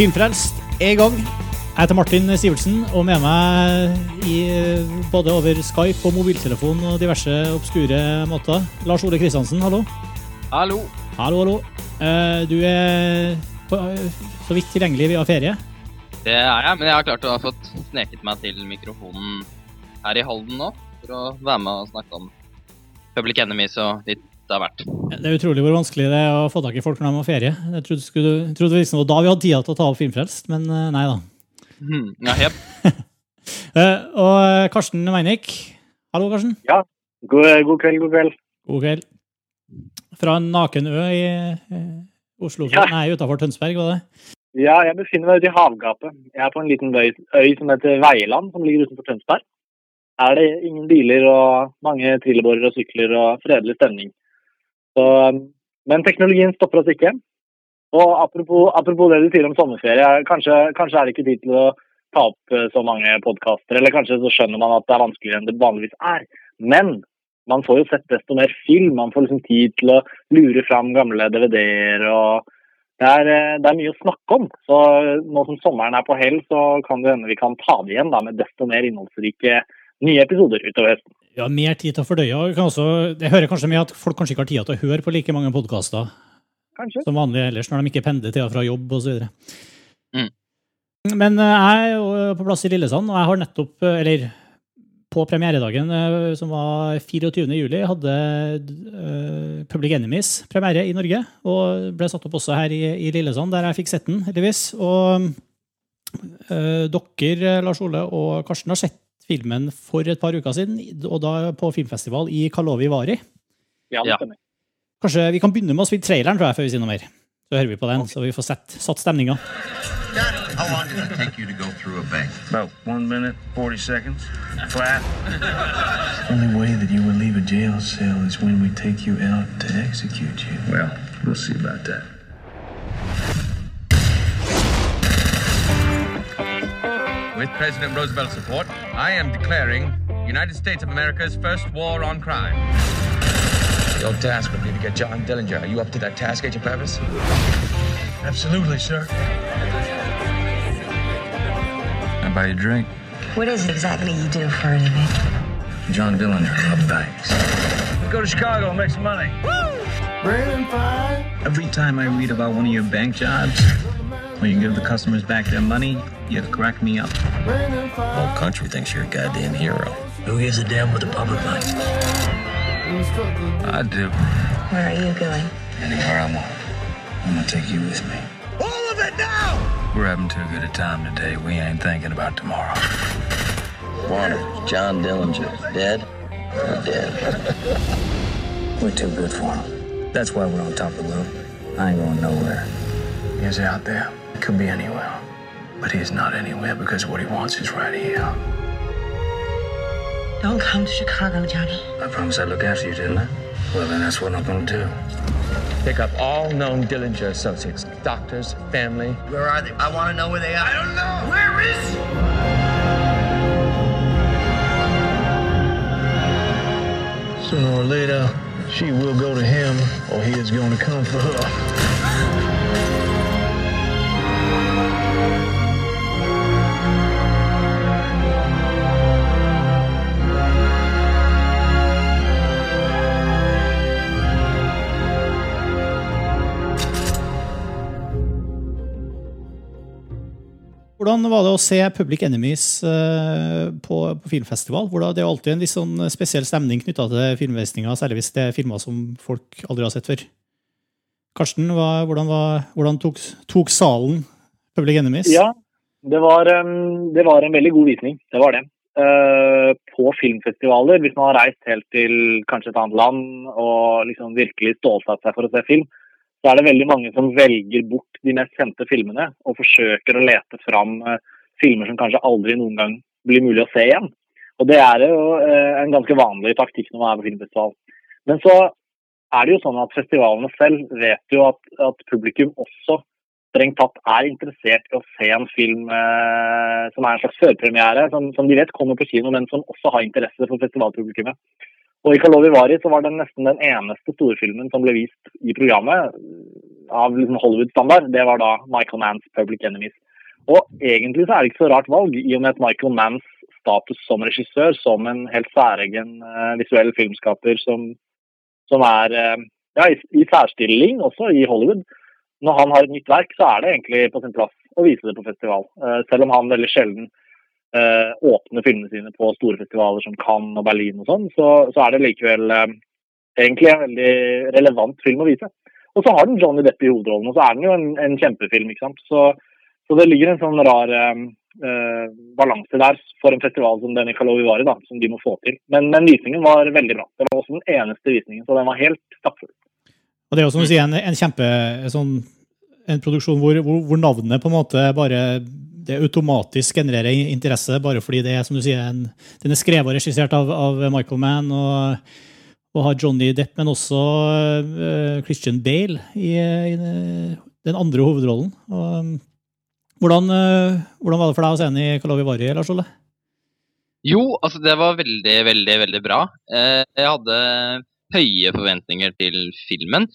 Filmfrelst er i gang. Jeg heter Martin Sivertsen, og med meg i både over Skype og mobiltelefon og diverse obskure måter, Lars Ole Kristiansen, hallo. Hallo. Hallo, hallo. Eh, Du er så vidt tilgjengelig via ferie. Det er jeg, men jeg har klart å ha fått sneket meg til mikrofonen her i Halden nå. For å være med og snakke om Public Enemies og litt av vært. Det er utrolig hvor vanskelig det er å få tak i folk når de har ferie. Jeg trodde, skulle, jeg trodde liksom det da vi hadde tida til å ta opp Filmfrelst, men eh, nei da. Mm, Ja, yep. Eh, Og Karsten Meinik. Hallo, Karsten. God, god kveld, god kveld. God kveld. Fra en naken ø i eh, Oslo, Ja. nei, utafor Tønsberg, var det? Ja, jeg befinner meg ute i havgapet. Jeg er på en liten øy, øy som heter Veiland, som ligger utenfor Tønsberg. Her er det ingen biler og mange trillebårer og sykler og fredelig stemning. Så, men teknologien stopper oss ikke. Og apropos, apropos det du sier om sommerferie, kanskje, kanskje er det ikke tid til å ta opp eh, så mange podkaster, eller kanskje så skjønner man at det er vanskeligere enn det vanligvis er. Men man får jo sett desto mer film. Man får liksom tid til å lure fram gamle DVD-er og det er, eh, det er mye å snakke om. Så nå som sommeren er på hell, så kan det hende vi kan ta det igjen da, med desto mer innholdsrike nye episoder utover høsten. Ja, mer tid til å fordøye. og Kan også, jeg hører kanskje mye at folk kanskje ikke har tid til å høre på like mange podkaster som vanlig ellers, når de ikke pendler til og fra jobb osv. Mm. Men eh, jeg er på plass i Lillesand, og jeg har nettopp, eh, eller på premieredagen, eh, som var 24. juli, hadde Public Enemies premiere i Norge, og ble satt opp også her i, i Lillesand, der jeg fikk sett den, heldigvis. Og eh, dere, Lars Ole og Karsten, har sett filmen for et par uker siden, og da på filmfestival i Kalovi Vari. Ja, Ja. Kanskje vi kan begynne med å spille traileren, tror jeg, før vi sier noe mer. Så hører vi på den, så vi får sett, satt stemninga. How long did it take you to go through a bank? About one minute, 40 seconds. Flat. Only way that you will leave a jail cell is when we take you out to execute you. Well, we'll see about that. With President Roosevelt's support, I am declaring United States of America's first war on crime. Your task would be to get John Dillinger. Are you up to that task, Agent Purvis? Absolutely, sir. How about a drink? What is it exactly you do for a living? John Dillinger of banks. Go to Chicago and make some money. Woo! Brandon Fine. Every time I read about one of your bank jobs, when you give the customers back their money, you crack me up. Whole country thinks you're a goddamn hero. Who gives a damn what the public likes? I do. Where are you going? Anywhere I want. I'm gonna take you with me. All of it now! We're having too good a time today. We ain't thinking about tomorrow. Warner, John Dillinger, dead or dead? We're too good for him. That's why we're on top of the world. I ain't going nowhere. He's out there. Could be anywhere. But he's not anywhere because what he wants is right here. Don't come to Chicago, Johnny. I promised I'd look after you, didn't I? Well, then that's what I'm gonna do. Pick up all known Dillinger associates, doctors, family. Where are they? I want to know where they are. I don't know. Where is he? Sooner or later, she will go to him, or he is going to come for her. Hvordan var det å se Public Enemies eh, på, på filmfestival? Hvordan, det er alltid en litt sånn spesiell stemning knytta til filmvisninga, særlig hvis det er filmer som folk aldri har sett før. Karsten, hva, hvordan, var, hvordan tok, tok salen Public Enemies? Ja, det var, det var en veldig god visning. Det var det. Eh, på filmfestivaler, hvis man har reist helt til kanskje et annet land og liksom virkelig stålsatt seg for å se film, så er det veldig mange som velger bort de mest kjente filmene og forsøker å lete fram eh, filmer som kanskje aldri noen gang blir mulig å se igjen. Og Det er jo eh, en ganske vanlig taktikk når man er på filmfestival. Men så er det jo sånn at festivalene selv vet jo at, at publikum også strengt tatt er interessert i å se en film eh, som er en slags førpremiere, som, som de vet kommer på kino, men som også har interesse for festivalpublikummet. Og i Kalovi Vari så var det nesten den eneste storfilmen som ble vist i programmet. av liksom Hollywood-standard, det var da Michael Manns 'Public Enemies'. Og egentlig så er det ikke så rart valg, i og med at Michael Manns status som regissør, som en helt særegen eh, visuell filmskaper som, som er eh, ja, i, i særstilling også i Hollywood. Når han har et nytt verk, så er det egentlig på sin plass å vise det på festival. Uh, selv om han veldig sjelden åpner filmene sine på store festivaler som Cannes og Berlin og sånn, så, så, er det likevel egentlig en veldig relevant film å vise. Og så har den Johnny Depp i hovedrollen, og så er den jo en, en kjempefilm. ikke sant? Så, så, det ligger en sånn rar eh, balanse der for en festival som denne Kalovivari, da, som de må få til. Men, men, visningen var veldig bra. Det var også den eneste visningen, så den var helt stappfull. Og det er jo som du sier, en, en kjempe sånn, en produksjon hvor, hvor, hvor, navnet på en måte bare det automatisk genererer interesse, bare fordi det er som du sier, en, den er skrevet og regissert av, av Michael Mann. og og har Johnny Depp, men også uh, Christian Bale i, i, den andre hovedrollen. Og, hvordan, uh, hvordan, var det for deg å se henne i Kalavivari, Lars Olle? Jo, altså det var veldig, veldig, veldig bra. Uh, jeg hadde høye forventninger til filmen,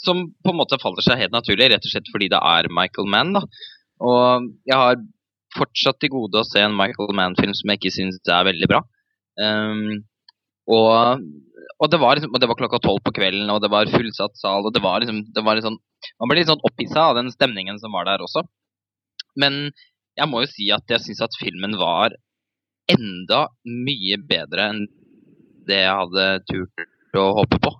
som på en måte faller seg helt naturlig, rett og slett fordi det er Michael Mann. da. Og jeg har fortsatt til gode å se en Michael Mann-film som jeg ikke syns er veldig bra. Um, og, og, det var liksom, og det var klokka tolv på kvelden, og det var fullsatt sal. og det var liksom, det var sånn, Man ble litt sånn opphissa av den stemningen som var der også. Men jeg må jo si at jeg syns at filmen var enda mye bedre enn det jeg hadde turt å håpe på.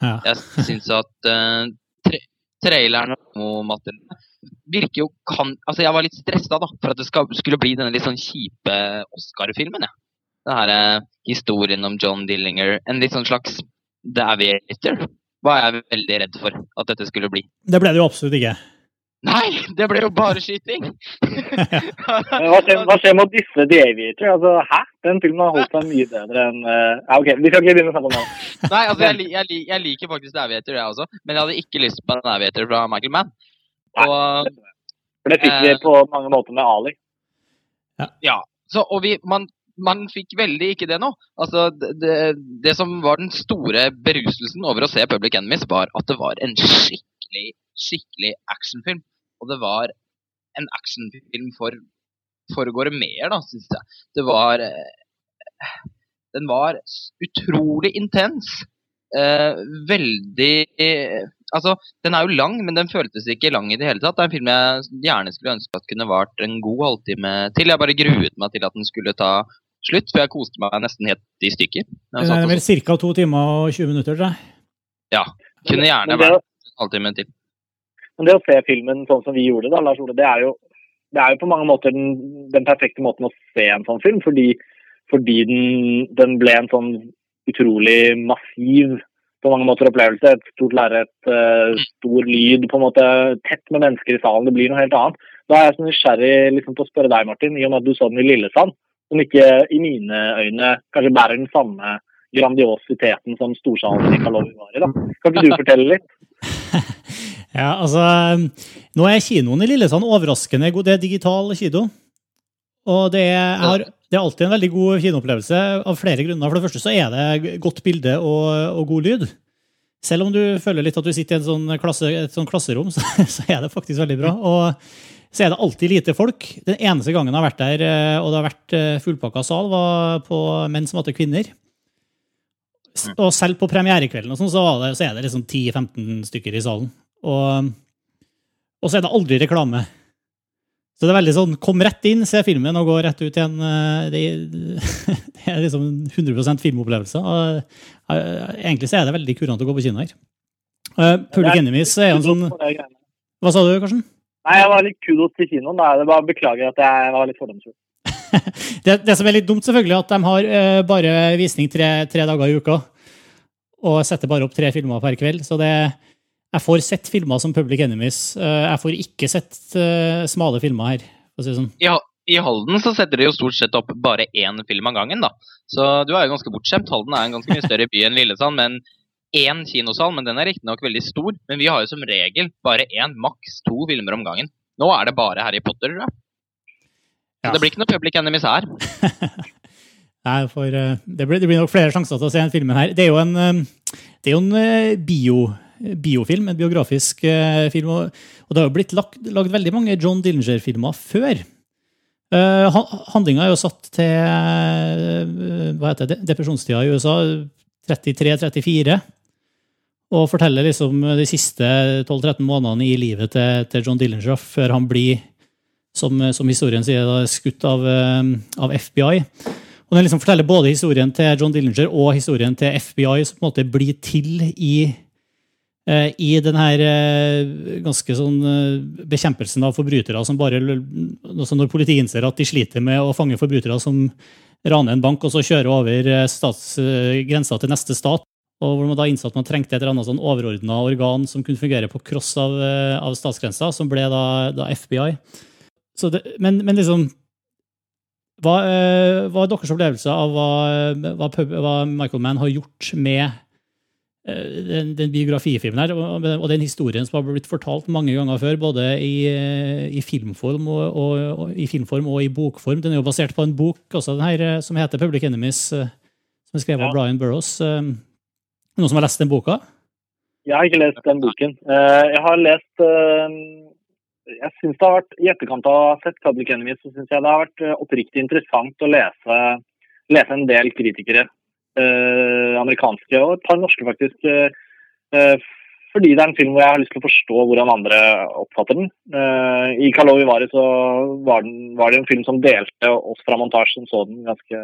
Ja. Jeg syns at uh, tra traileren og materialet virker jo kan Altså, jeg var litt stressa da, for at det skal, skulle bli denne litt sånn kjipe Oscar-filmen. Ja. Den her uh, historien om John Dillinger. En litt sånn slags The Aviator var jeg veldig redd for at dette skulle bli. Det ble det jo absolutt ikke. Nei, det ble jo bare skyting! hva, skjer, hva skjer med disse The Aviator? Altså, hæ? Den filmen har holdt seg mye bedre enn uh, ja, Ok, vi skal ikke begynne å snakke om den. Nei, altså, jeg, jeg, jeg, liker faktisk The Aviator, jeg også. Men jeg hadde ikke lyst på The Aviator fra Michael Mann. Og, for det fikk vi på mange måter med Ali. Ja. ja så, og vi, man man fikk veldig ikke det nå. Altså, det, det, som var den store beruselsen over å se Public Enemies, var at det var en skikkelig, skikkelig actionfilm. Og det var en actionfilm for, for mer, da, syns jeg. Det var eh, Den var utrolig intens. Eh, veldig Altså, den er jo lang, men den føltes ikke lang i det hele tatt. Det er en film jeg gjerne skulle ønske at kunne vart en god halvtime til. Jeg bare gruet meg til at den skulle ta slutt, for jeg koste meg nesten helt i stykker. Det er vel ca. to timer og 20 minutter, tror jeg. Ja. Kunne gjerne vært en halvtime til. Men det å se filmen sånn som vi gjorde, da, Lars Ole, det er jo, det er jo på mange måter den, den, perfekte måten å se en sånn film. Fordi, fordi den, den, ble en sånn utrolig massiv på mange måter opplevelse. Et stort lerret, uh, stor lyd, på en måte tett med mennesker i salen. Det blir noe helt annet. Da er jeg så nysgjerrig liksom, på å spørre deg, Martin, i og med at du så den i Lillesand som ikke i mine øyne kanskje bærer den samme grandiositeten som storsalen i Kalovi var i. da. Kan ikke du fortelle litt? ja, altså, Nå er kinoen i Lillesand overraskende god. Det er digital kino. Og det er, det er, alltid en veldig god kinoopplevelse av flere grunner. For det første så er det godt bilde og, og god lyd. Selv om du føler litt at du sitter i sånn klasse, et sånn klasserom, så, så, er det faktisk veldig bra. Og så er det alltid lite folk. Den eneste gangen jeg har vært der, eh, og det har vært eh, fullpakka sal, var på Menn som hater kvinner. Og selv på premierekvelden sånn, så, så, er det liksom 10-15 stykker i salen. Og, og, så er det aldri reklame. Så det er veldig sånn kom rett inn, se filmen og gå rett ut igjen. Eh, det, det er liksom 100% filmopplevelse. Og, egentlig så er det veldig kurant å gå på kino her. Public Enemies er en sånn Hva sa du, Karsten? Nei, jeg var litt kudos til kinoen. da. Jeg bare beklager at jeg var litt fordomsfull. det, det, som er litt dumt, selvfølgelig, at de har uh, bare visning tre, tre, dager i uka. Og setter bare opp tre filmer per kveld. Så det, jeg får sett filmer som Public Enemies. Uh, jeg får ikke sett uh, smale filmer her. si sånn. I, i Halden så setter de jo stort sett opp bare én film av gangen. da. Så du er jo ganske bortskjemt. Halden er en ganske mye større by enn Lillesand. men én kinosal, men den er riktignok veldig stor. Men vi har jo som regel bare én, maks to filmer om gangen. Nå er det bare Harry Potter, tror jeg. Ja. det blir ikke noe Public Enemies her. Nei, for uh, det, blir, det, blir, nok flere sjanser til å se den filmen her. Det er jo en, det er jo en bio, biofilm, en biografisk eh, film. Og, det har jo blitt lagd, lagd veldig mange John Dillinger-filmer før. Uh, Handlinga er jo satt til uh, hva heter det, depresjonstida i USA, 33-34. Og forteller liksom de siste 12-13 månedene i livet til, til, John Dillinger før han blir, som, som historien sier, da, skutt av, av FBI. Og Den liksom forteller både historien til John Dillinger og historien til FBI, som på en måte blir til i, eh, i denne eh, ganske sånn eh, bekjempelsen av forbrytere som bare altså Når politiet innser at de sliter med å fange forbrytere som raner en bank og så kjører over statsgrensa til neste stat, og hvor man da innså at man trengte et eller annet sånn overordna organ som kunne fungere på cross av, av statsgrensa, som ble da, da FBI. Det, men, men liksom hva, eh, hva, er deres opplevelse av hva, hva, hva, Michael Mann har gjort med eh, den, den biografifilmen her, og, og, den historien som har blitt fortalt mange ganger før, både i, eh, i, filmform, og, og, i filmform og i bokform. Den er jo basert på en bok også, den her, som heter 'Public Enemies', som er skrevet ja. av Brian Burroughs. Noen som har lest den boka? Jeg har ikke lest den boken. Jeg har lest jeg synes det har vært, I etterkant av å ha sett Public Enemies, så syns jeg det har vært eh, oppriktig interessant å lese, lese en del kritikere. Eh, amerikanske og et par norske, faktisk. Eh, fordi det er en film hvor jeg har lyst til å forstå hvordan andre oppfatter den. Eh, I Karlovy Vary så var, den, var, det en film som delte oss fra montasje som så den ganske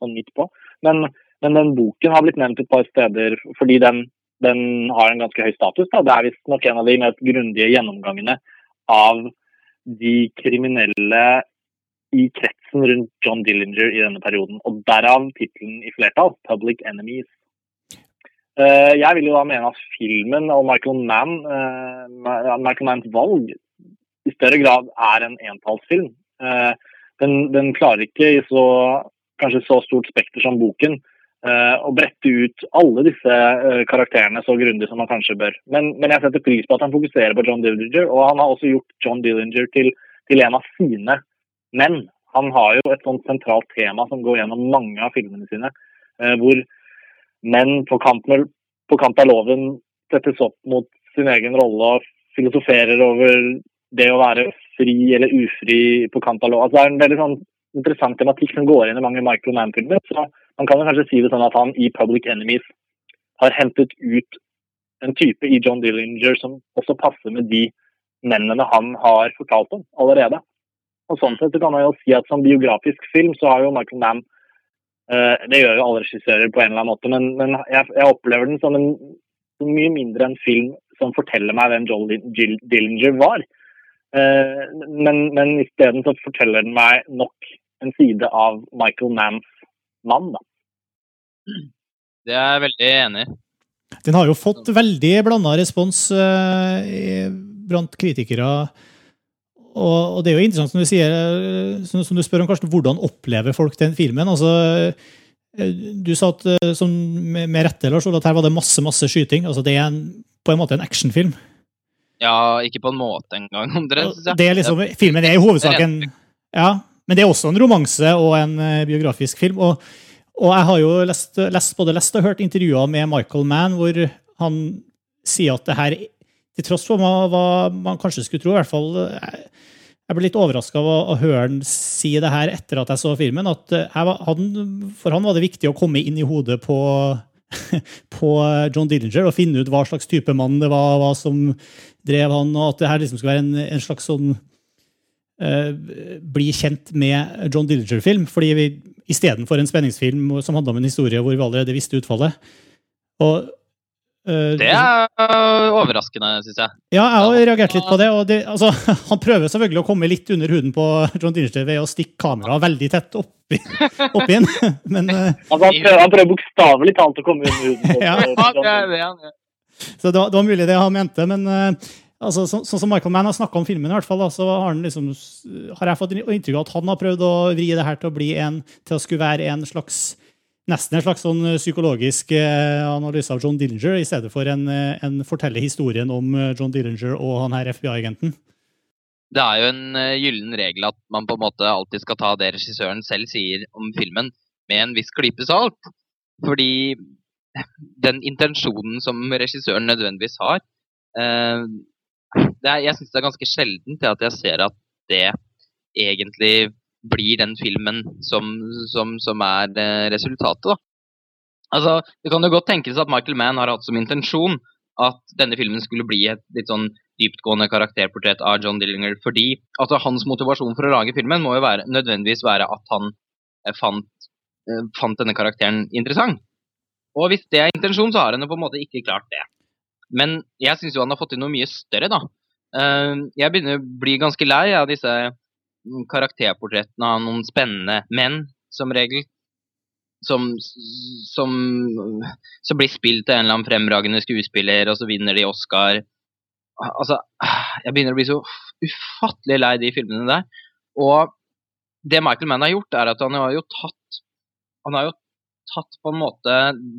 sånn midt på. Men, men, den boken har blitt nevnt et par steder fordi den, den har en ganske høy status. Da. Det er visstnok en av de mest grundige gjennomgangene av de kriminelle i kretsen rundt John Dillinger i denne perioden. Og derav tittelen i flertall, 'Public Enemies'. Eh, jeg vil jo da mene at filmen og Michael Mann, eh, Michael Manns valg i større grad er en entallsfilm. Eh, den, den klarer ikke i så, kanskje så stort spekter som boken og brette ut alle disse karakterene så grundig som man kanskje bør. Men, men, jeg setter pris på at han fokuserer på John Dillinger, og han har også gjort John Dillinger til, til en av sine menn. Han har jo et sånt sentralt tema som går gjennom mange av filmene sine, uh, hvor menn på kant, med, på kant av loven settes opp mot sin egen rolle og filosoferer over det å være fri eller ufri på kant av loven. Altså, det er en veldig sånn interessant tematikk som går inn i mange Michael Mann-filmer. så man kan kanskje si det sånn at han i Public Enemies har hentet ut en type i John Dillinger som også passer med de mennene han har fortalt om allerede. Og sånn sett så kan man jo si at som biografisk film så har jo Michael Mann uh, Det gjør jo alle regissører på en eller annen måte, men, men jeg, jeg, opplever den som en som mye mindre en film som forteller meg hvem John Dillinger var. Uh, men, men isteden så forteller den meg nok en side av Michael Manns mann. Da. Det er jeg veldig enig i. Den har jo fått veldig blanda respons uh, blant kritikere. Og, og, det er jo interessant, som du sier, eh, som, som, du spør om, Karsten, hvordan opplever folk den filmen? Altså, eh, du sa at, som med, rette, Lars, at her var det masse masse skyting. Altså, det er en, på en måte en actionfilm. Ja, ikke på en måte engang. Det er liksom, filmen er i hovedsaken ja, men det er også en romanse og en biografisk film. Og, og, jeg har jo lest, lest, både lest og hørt intervjuer med Michael Mann hvor han sier at det her, til tross for hva, man kanskje skulle tro, i hvert fall eh, jeg ble litt overraska av å, å, høre han si det her etter at jeg så filmen. at eh, var, han, For han var det viktig å komme inn i hodet på, på John Dillinger og finne ut hva slags type mann det var, hva som drev han, og at det her liksom skulle være en, en slags sånn uh, bli kjent med John Dillinger-film. fordi vi Istedenfor en spenningsfilm som handla om en historie hvor vi allerede visste utfallet. Og, det er overraskende, syns jeg. Ja, jeg har reagert litt på det. og det, altså, Han prøver selvfølgelig å komme litt under huden på John Dillinger ved å stikke kameraet veldig tett oppi, oppi en, men uh, altså, Han prøver, han prøver bokstavelig talt å komme under huden. På, ja, det er det han gjør. Så det var, det var, mulig det han mente, men uh, altså, sånn som Michael Mann har snakka om filmen, i hvert fall, da, så har, han liksom, har jeg fått inntrykk av at han har prøvd å vri det her til å bli en, til å skulle være en slags nesten en slags sånn psykologisk eh, analyse av John Dillinger, i stedet for en, eh, en fortelle historien om eh, John Dillinger og han her FBI-agenten. Det er jo en gyllen regel at man på en måte alltid skal ta det regissøren selv sier om filmen, med en viss klype salt. Fordi den intensjonen som regissøren nødvendigvis har. Eh, er, jeg syns det er ganske sjelden til at jeg ser at det egentlig blir den filmen som, som, som er eh, resultatet. da. Altså, Det kan jo godt tenkes at Michael Mann har hatt som intensjon at denne filmen skulle bli et litt sånn dyptgående karakterportrett av John Dillinger, fordi altså, hans motivasjon for å lage filmen må jo være, nødvendigvis være at han eh, fant, eh, fant denne karakteren interessant. Og hvis det er intensjonen, så har han jo på en måte ikke klart det. Men jeg syns jo han har fått til noe mye større, da. Jeg begynner å bli ganske lei av disse karakterportrettene av noen spennende menn, som regel. Som, som, som blir spilt av en eller annen fremragende skuespiller, og så vinner de Oscar. Altså, jeg begynner å bli så ufattelig lei de filmene der. Og det Michael Mann har gjort, er at han har jo tatt Han har jo tatt på en måte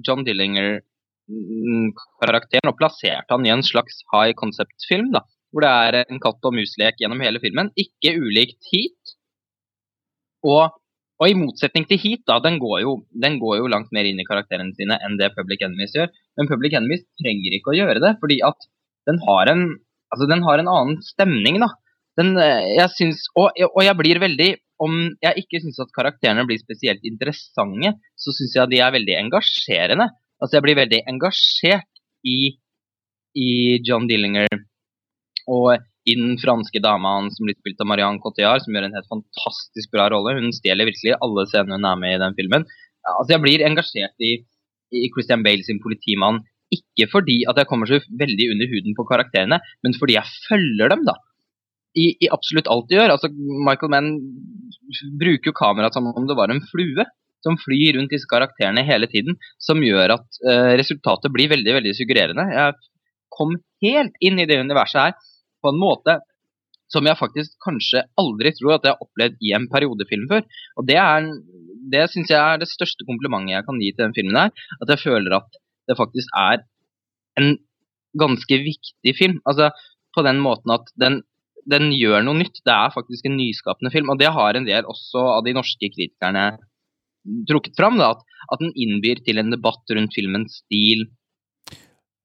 John Dillinger-karakteren og plassert han i en slags high concept-film. da, Hvor det er en katt og mus-lek gjennom hele filmen. Ikke ulikt Heat. Og, og, i motsetning til Heat, da, den går, jo, den går jo langt mer inn i karakterene sine enn det Public Enemies gjør. Men Public Enemies trenger ikke å gjøre det, fordi at den har en, altså den har en annen stemning. da. Den, jeg synes, og, og jeg blir veldig om jeg ikke syns at karakterene blir spesielt interessante, så syns jeg de er veldig engasjerende. Altså, jeg blir veldig engasjert i, i John Dillinger og i den franske dama som blir spilt av Marianne Cotillard, som gjør en helt fantastisk bra rolle. Hun stjeler virkelig alle scenene hun er med i den filmen. Altså, jeg blir engasjert i, i Christian Bale sin politimann, ikke fordi at jeg kommer så veldig under huden på karakterene, men fordi jeg følger dem, da i, i, absolutt alt de gjør. Altså, Michael Mann bruker jo kameraet som om det var en flue som flyr rundt disse karakterene hele tiden, som gjør at uh, resultatet blir veldig veldig suggererende. Jeg kom helt inn i det universet her på en måte som jeg faktisk kanskje aldri tror at jeg har opplevd i en periodefilm før. Og det, er, det syns jeg er det største komplimentet jeg kan gi til den filmen her. At jeg føler at det faktisk er en ganske viktig film. Altså på den måten at den den gjør noe nytt. Det er faktisk en nyskapende film. Og det har en del også av de norske kritikerne trukket fram. Da, at, at den innbyr til en debatt rundt filmens stil.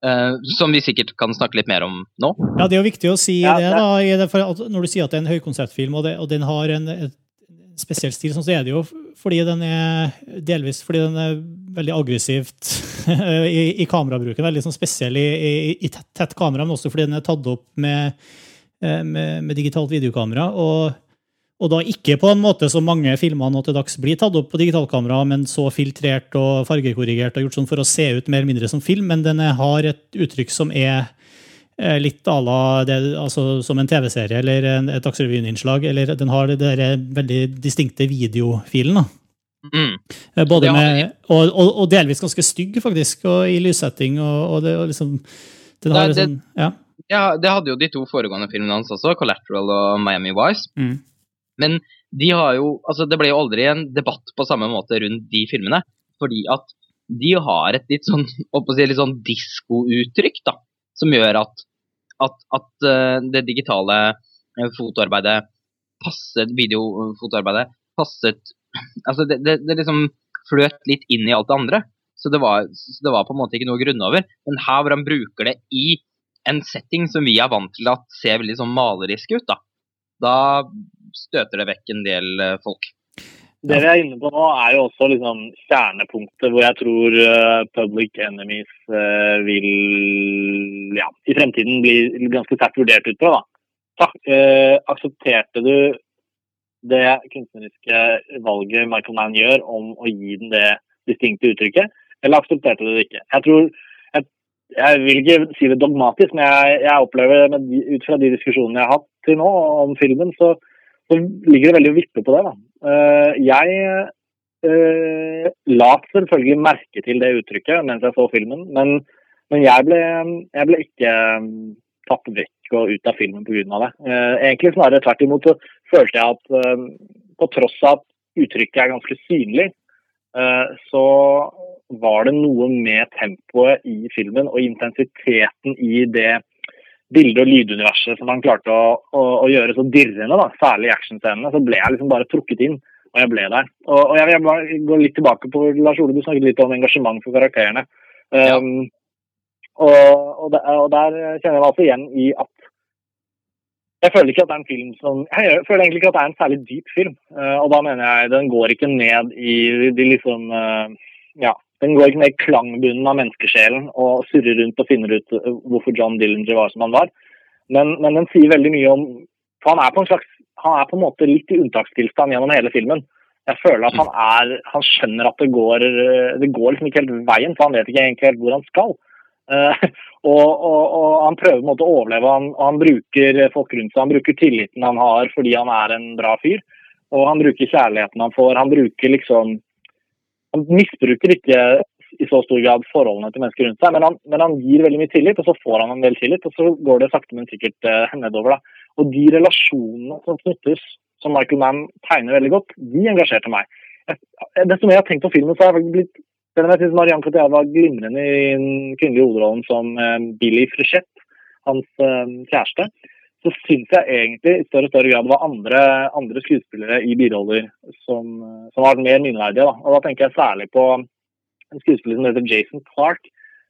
Uh, som vi sikkert kan snakke litt mer om nå. Ja, Det er jo viktig å si ja, det, da, for når du sier at det er en høykonseptfilm, og, det, og den har en, et, spesiell stil, sånn så er det jo fordi den er delvis fordi den er veldig aggressivt i, i kamerabruken. Veldig sånn spesiell i, i, i tett, tett kamera, men også fordi den er tatt opp med Eh, med, med digitalt videokamera. Og, og, da ikke på en måte som mange filmer nå til dags blir tatt opp på digitalkamera, men så filtrert og fargekorrigert og gjort sånn for å se ut mer eller mindre som film. Men den har et uttrykk som er eh, litt à la det, altså som en TV-serie eller et Dagsrevyen-innslag. Eller den har det veldig distinkte videofilen. da. Mm. Eh, både med, og, og, og, delvis ganske stygg, faktisk, og i lyssetting. og, og det, liksom, den har det, sånn, ja. Ja, det hadde jo de to foregående filmene hans også, 'Collateral' og 'Miami Wise'. Mm. Men de har jo Altså, det ble jo aldri en debatt på samme måte rundt de filmene. Fordi at de har et litt sånn si, litt sånn diskouttrykk, da. Som gjør at, at, at uh, det digitale uh, fotoarbeidet passet Videofotoarbeidet passet Altså, det, det, det liksom fløt litt inn i alt det andre. Så det, var, så det var på en måte ikke noe grunn over. Men her hvor han bruker det i en setting som vi er vant til at ser veldig sånn malerisk ut, da, da støter det vekk en del eh, folk. Det vi er inne på nå, er jo også liksom kjernepunktet hvor jeg tror uh, Public Enemies uh, vil ja, i fremtiden bli ganske sterkt vurdert ut på. da. Aksepterte du det kunstneriske valget Michael Mann gjør om å gi den det distinkte uttrykket, eller aksepterte du det ikke? Jeg tror jeg vil ikke si det dogmatisk, men jeg, jeg opplever med, ut fra de diskusjonene jeg har hatt til nå om filmen, så, så ligger det veldig å vippe på det. Da. Uh, jeg uh, la selvfølgelig merke til det uttrykket mens jeg så filmen, men, men jeg, ble, jeg, ble, ikke um, tatt vekk og ut av filmen pga. det. Egentlig snarere tvert imot så følte jeg at på tross av at uttrykket er ganske synlig, så var det noe med tempoet i filmen og intensiteten i det bilde- og lyduniverset som han klarte å, å, å gjøre så dirrende, da, særlig i actionscenene. Så ble jeg liksom bare trukket inn, og jeg ble der. Og, og jeg vil bare gå litt tilbake på Lars Ole, du snakket litt om engasjement for karakterene. Ja. Um, og, og, der, og der kjenner jeg meg altså igjen i at jeg føler ikke at det er en film som Jeg føler egentlig ikke at det er en særlig dyp film. Uh, og da mener jeg den går ikke ned i de liksom uh, Ja, den går ikke ned i klangbunnen av menneskesjelen og surrer rundt og finner ut eh, hvorfor John Dillinger var som han var. Men, men den sier veldig mye om For han er på en slags Han er på en måte litt i unntakstilstand gjennom hele filmen. Jeg føler at han er Han skjønner at det går Det går liksom ikke helt veien, for han vet ikke egentlig helt hvor han skal. Uh, og, og, og han prøver på en måte å overleve. Han, og han bruker folk rundt seg. Han bruker tilliten han har fordi han er en bra fyr. Og han bruker kjærligheten han får. Han bruker liksom Han misbruker ikke i så stor grad forholdene til mennesker rundt seg, men han, men han gir veldig mye tillit, og så får han en del tillit, og så går det sakte, men sikkert eh, nedover. da. Og de relasjonene som knyttes, som Michael Mann tegner veldig godt, de engasjerte meg. Jeg, desto mer jeg har tenkt på filmen, så har jeg faktisk blitt selv om jeg syns Marianne Cotillard var glimrende i den kvinnelige hovedrollen som eh, Billy Frichette, hans eh, kjæreste, så syns jeg egentlig i større og større grad det var andre, andre skuespillere i biroller som, som som var mer minneverdige. Da. Og da tenker jeg særlig på en skuespiller som heter Jason Clark,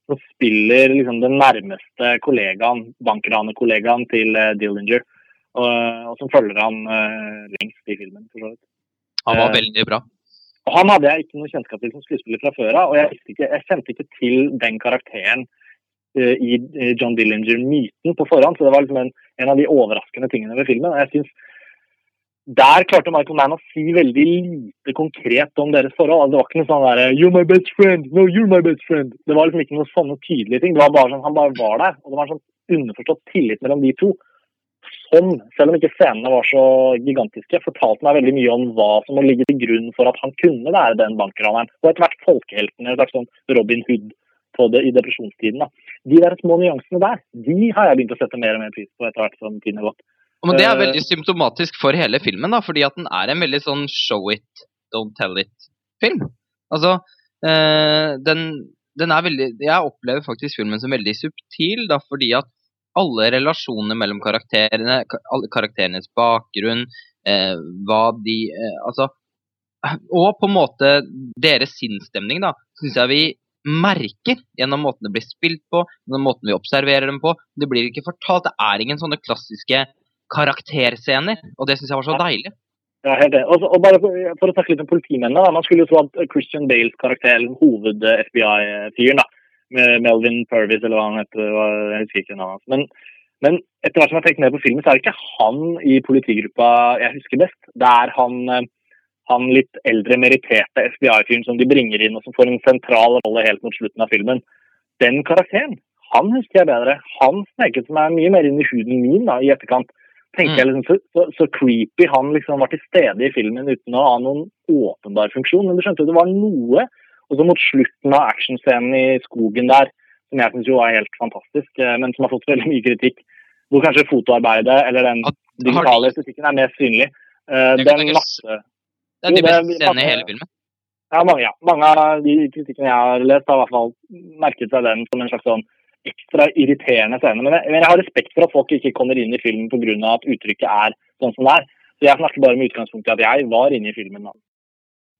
som spiller liksom den nærmeste kollegaen, bankranekollegaen til uh, Dillinger. Og, og, som følger han uh, lengst i filmen. Han var Eh, veldig bra. og Han hadde jeg ikke noe kjennskap til som skuespiller fra før av, og jeg, ikke, jeg kjente ikke til den karakteren eh, i eh, John Dillinger-myten på forhånd. Så det var liksom en, en av de overraskende tingene ved filmen. Jeg synes Der klarte Michael Mann å si veldig lite konkret om deres forhold. Det var ikke noe sånn derre 'You're my best friend', 'No, you're my best friend'. Det var liksom ikke noen sånne tydelige ting. Det var bare sånn, Han bare var der. Og det var en sånn underforstått tillit mellom de to som, selv om ikke scenene var så gigantiske, fortalte meg veldig mye om hva som må ligge til grunn for at han kunne være den bankraneren. Og etter hvert folkehelten, en slags sånn Robin Hood på det i depresjonstiden. Da. De der små nyansene der, de har jeg begynt å sette mer og mer pris på etter hvert som tiden har gått. Men det er Eh, veldig symptomatisk for hele filmen, da, fordi at den er en veldig sånn show it, don't tell it-film. Altså, eh, den, den er veldig Jeg opplever faktisk filmen som veldig subtil, da, fordi at alle relasjonene mellom karakterene, karakterenes bakgrunn, eh, hva de eh, Altså Og på en måte deres sinnsstemning, da, syns jeg vi merker gjennom måten det blir spilt på, gjennom måten vi observerer dem på. Det blir ikke fortalt. Det er ingen sånne klassiske karakterscener, og det syns jeg var så deilig. Ja, helt det. Og, og bare for, for å snakke litt om politimennene. Da. Man skulle jo tro at Christian Bales karakter, hoved-FBI-fyren, med Melvin Purvis, eller hva han heter, jeg husker ikke navnet hans. Men, men etter hvert som jeg har tenkt mer på filmen, så er det ikke han i politigruppa jeg husker best. Det er han, eh, han litt eldre, meritterte FBI-fyren som de bringer inn, og som får en sentral rolle helt mot slutten av filmen. Den karakteren, han husker jeg bedre. Han sneket meg mye mer inn i huden min da, i etterkant tenker jeg liksom, så, så, så creepy han liksom var til stede i filmen uten å ha noen åpenbar funksjon. Men du skjønte det var noe. Og så mot slutten av actionscenen i skogen der, som jeg syns jo er helt fantastisk, eh, men som har fått veldig mye kritikk, hvor kanskje fotoarbeidet eller den digitale estetikken er mer synlig. Uh, Den masse Det er de beste scenene i hele filmen. ja, mange, ja. mange av de kritikkene jeg har lest, har i hvert fall merket seg den som en slags sånn ekstra irriterende scene. Men jeg, men jeg har respekt for at folk ikke kommer inn i filmen pga. at uttrykket er sånn som det er. Så jeg snakker bare med utgangspunkt i at jeg var inne i filmen. da.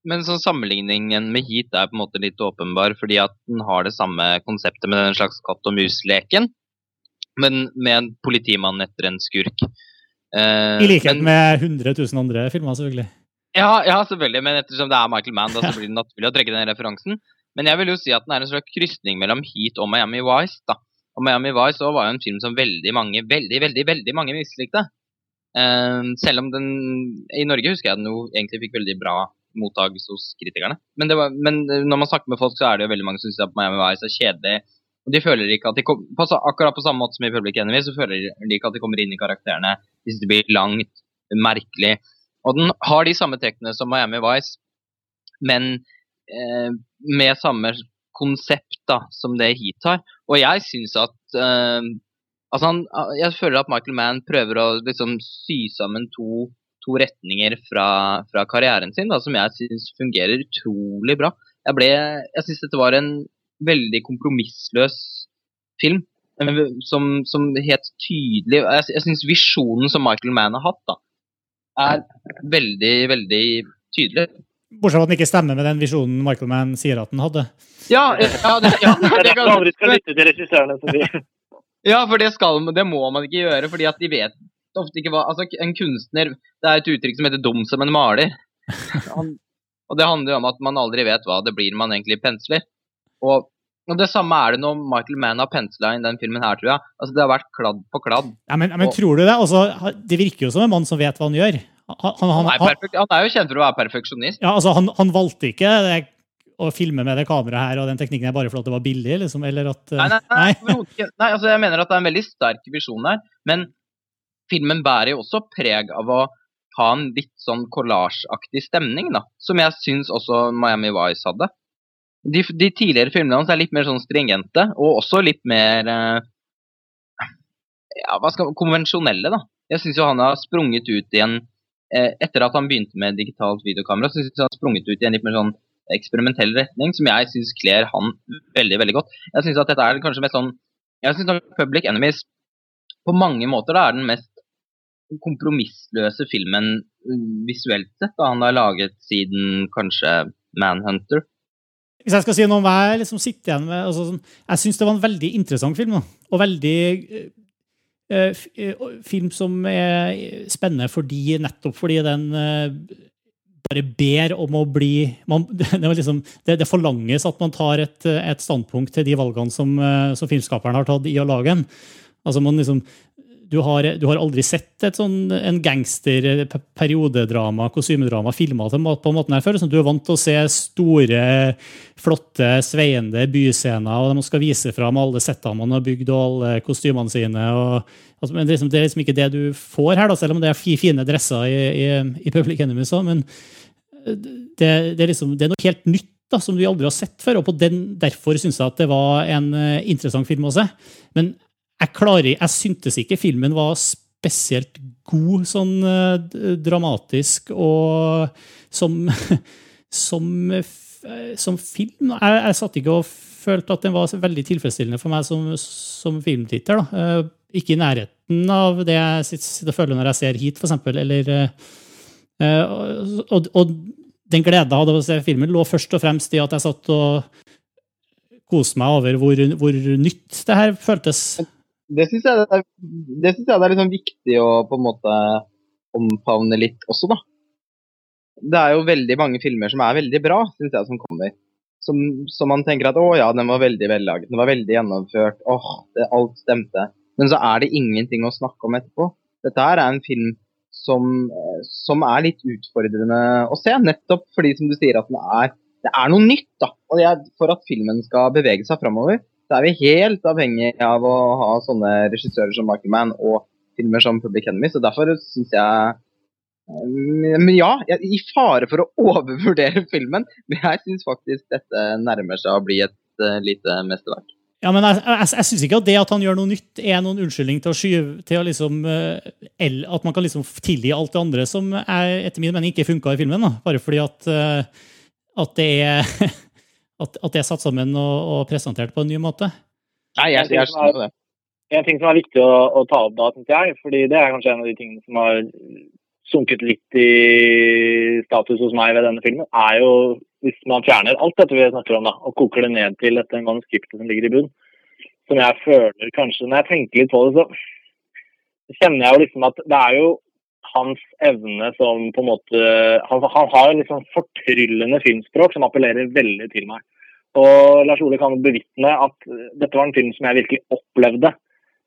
Men sånn sammenligningen med Heat er på en måte litt åpenbar, fordi at den har det samme konseptet med den slags katt og mus-leken, men med en politimann etter en skurk. Eh, I likhet men- med 100 000 andre filmer, selvfølgelig. Ja, ja, selvfølgelig, men ettersom det er Michael Mann, da, så blir det naturlig å trekke den referansen. Men jeg vil jo si at den er en slags krysning mellom Heat og Miami Vice. da. Og Miami Vice var jo en film som veldig mange veldig, veldig, veldig mange mislikte. Eh, selv om den I Norge husker jeg den jo egentlig fikk veldig bra mottakelse hos kritikerne. Men, det var, men når man snakker med folk, så er det jo veldig mange som syns at Miami Vice er kjedelig. Og de føler ikke at de kom, på, Akkurat på samme måte som i Public Enemy, så føler de ikke at de kommer inn i karakterene. De synes det blir langt, merkelig. Og den har de samme trekkene som Miami Vice, men eh, med samme konsept da, som det Heat har. Og jeg syns at eh, Altså, han, jeg føler at Michael Mann prøver å liksom sy sammen to, to retninger fra, fra karrieren sin, da, som jeg syns fungerer utrolig bra. Jeg, ble, jeg syns dette var en veldig kompromissløs film. eh, Som, som helt tydelig Jeg, jeg syns visjonen som Michael Mann har hatt, da, er veldig, veldig tydelig. Bortsett fra at den ikke stemmer med den visjonen Michael Mann sier at den hadde. Ja, ja, det, ja, Det ja, det kan, du aldri skal lytte til regissørene. som sier. ja for det, skal, det må man ikke gjøre, fordi at de vet ofte ikke hva Altså, en kunstner Det er et uttrykk som heter 'dum som en maler'. Han, og det handler jo om at man aldri vet hva det blir man egentlig pensler. Og, og det samme er det når Michael Mann har pensla inn den filmen her, tror jeg. Altså, det har vært kladd på kladd. Ja, men, men Og- tror du det? Altså, det virker jo som en mann som vet hva han gjør. Han, han, Han er, han, perfekt, han er jo kjent for å være perfeksjonist. ja, altså, han, han valgte ikke det, å filme med det kameraet her og den teknikken her bare fordi det var billig, liksom? Eller at eh, Nei, nei, nei, overhodet nei altså jeg mener at det er en veldig sterk visjon der, men filmen bærer jo også preg av å ha en litt sånn kollasjeaktig stemning, da, som jeg syns også Miami Vice hadde. De, de tidligere filmene hans er litt mer sånn stringente, og også litt mer eh, ja, hva skal, konvensjonelle, da. Jeg syns han har sprunget ut i en eh, Etter at han begynte med digitalt videokamera, så syns jeg han har sprunget ut i en litt mer sånn eksperimentell retning, som jeg syns kler han veldig, veldig godt. Jeg syns at dette er kanskje mest sånn Jeg syns Public Enemies på mange måter da er den mest kompromissløse filmen mm, visuelt sett da han har laget siden kanskje Manhunter. Hvis jeg skal si noe om hva jeg liksom sitter igjen med altså, sånn, Jeg syns det var en veldig interessant film. Og veldig eh, eh, eh, film som er spennende fordi, nettopp fordi den eh, bare ber om å bli man, det, liksom, det, det forlanges at man tar et, et standpunkt til de valgene som, eh, som filmskaperen har tatt i å lage den. Altså man liksom, du har, du har aldri sett et sånn, en gangster, pe- periodedrama, kostymedrama filma på den måten her før. Sånn, du er vant til å se store, flotte, sveiende byscener, og de skal vise fram alle settene man har bygd, og alle kostymene sine. Og, altså, men det er, liksom, det er liksom ikke det du får her, da, selv om det er fine dresser i, i, i Public Enemy. Så, men det, det, er liksom, det er noe helt nytt da, som vi aldri har sett før. og den, Derfor syns jeg at det var en eh, interessant film å se. Men jeg, klarer, jeg syntes ikke filmen var spesielt god sånn eh, dramatisk og som, som, eh, som film. Jeg, jeg satt ikke og følte at den var veldig tilfredsstillende for meg som, som filmtitter. Eh, Ikke i nærheten av det jeg sitter- og føler når jeg ser hit, for eksempel. Eller, eh, og, og den gleden jeg hadde av å se filmen, lå først og fremst i at jeg satt og koste meg over hvor, hvor nytt det her føltes. Det syns jeg, det er- det synes jeg det er liksom viktig å på en måte omfavne litt også, da. Det er jo veldig mange filmer som er veldig bra, syns jeg, som kommer. Som, som man tenker at å ja, den var veldig vellaget, den var veldig gjennomført, åh, det, alt stemte. Men så er det ingenting å snakke om etterpå. Dette her er en film som, som er litt utfordrende å se, nettopp fordi, som du sier, at den er, det er noe nytt. da. Og er, For at filmen skal bevege seg framover, så er vi helt avhengig av å ha sånne regissører som Michael og filmer som Public Enemy. Så derfor syns jeg eh, Men ja, i fare for å overvurdere filmen, men jeg syns faktisk dette nærmer seg å bli et eh, lite mesterverk. Ja, men jeg, jeg, jeg syns ikke at det at han gjør noe nytt, er noen unnskyldning til å skyve til å liksom eh, At man kan liksom tilgi alt det andre som er, etter min mening ikke funka i filmen. Da. Bare fordi at, at det er at, at det er satt sammen og, og presentert på en ny måte. Nei, jeg, jeg skjønner det. En ting som er viktig å, å ta opp da, synes jeg, fordi det er kanskje en av de tingene som har sunket litt i status hos meg ved denne filmen, er jo hvis man fjerner alt dette vi snakker om da, og koker det ned til dette manuskriptet som ligger i bunn, som jeg føler kanskje Når jeg tenker litt på det, så kjenner jeg jo liksom at det er jo hans evne som på en måte Han, han har liksom fortryllende filmspråk som appellerer veldig til meg. Og Lars Ole kan bevitne at dette var en film som jeg virkelig opplevde.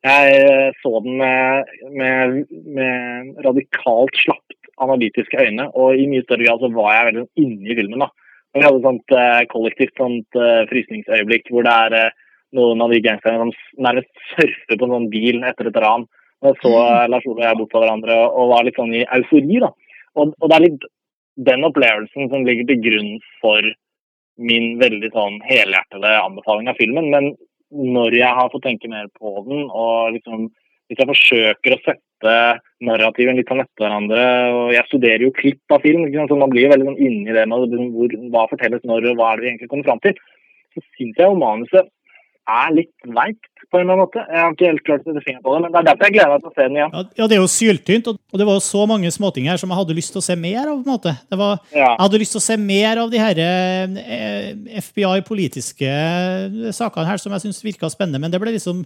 Jeg eh, så den med, med, med radikalt slapt analytiske øyne, og i mye større grad så var jeg veldig inni filmen. da. Og Vi hadde et sånt eh, kollektivt sånt eh, frysningsøyeblikk hvor det er eh, noen av de gangsterne som nærmest surfer på en sånn bil etter et ran. Og så mm. Lars Ole og jeg bort på hverandre og, og var litt sånn i eufori. da. Og, og det er litt den opplevelsen som ligger til grunn for min veldig sånn helhjertede anbefaling av filmen. Men når jeg har fått tenke mer på den, og liksom hvis jeg forsøker å sette narrativen litt sånn etter hverandre og Jeg studerer jo klipp av film, liksom, så man blir jo veldig sånn inni det med hvor, hva fortelles når, og hva er det vi egentlig kommer fram til. Så syns jeg jo manuset er litt veikt, på en eller annen måte. Jeg har ikke helt klart å sette fingeren på det, men det er derfor jeg gleder meg til å se den igjen. Ja, ja, det er jo syltynt, og det var jo så mange småting her som jeg hadde lyst til å se mer av. på en måte. Det var, Ja. Jeg hadde lyst til å se mer av de her eh, FBI-politiske sakene her som jeg syns virka spennende, men det ble liksom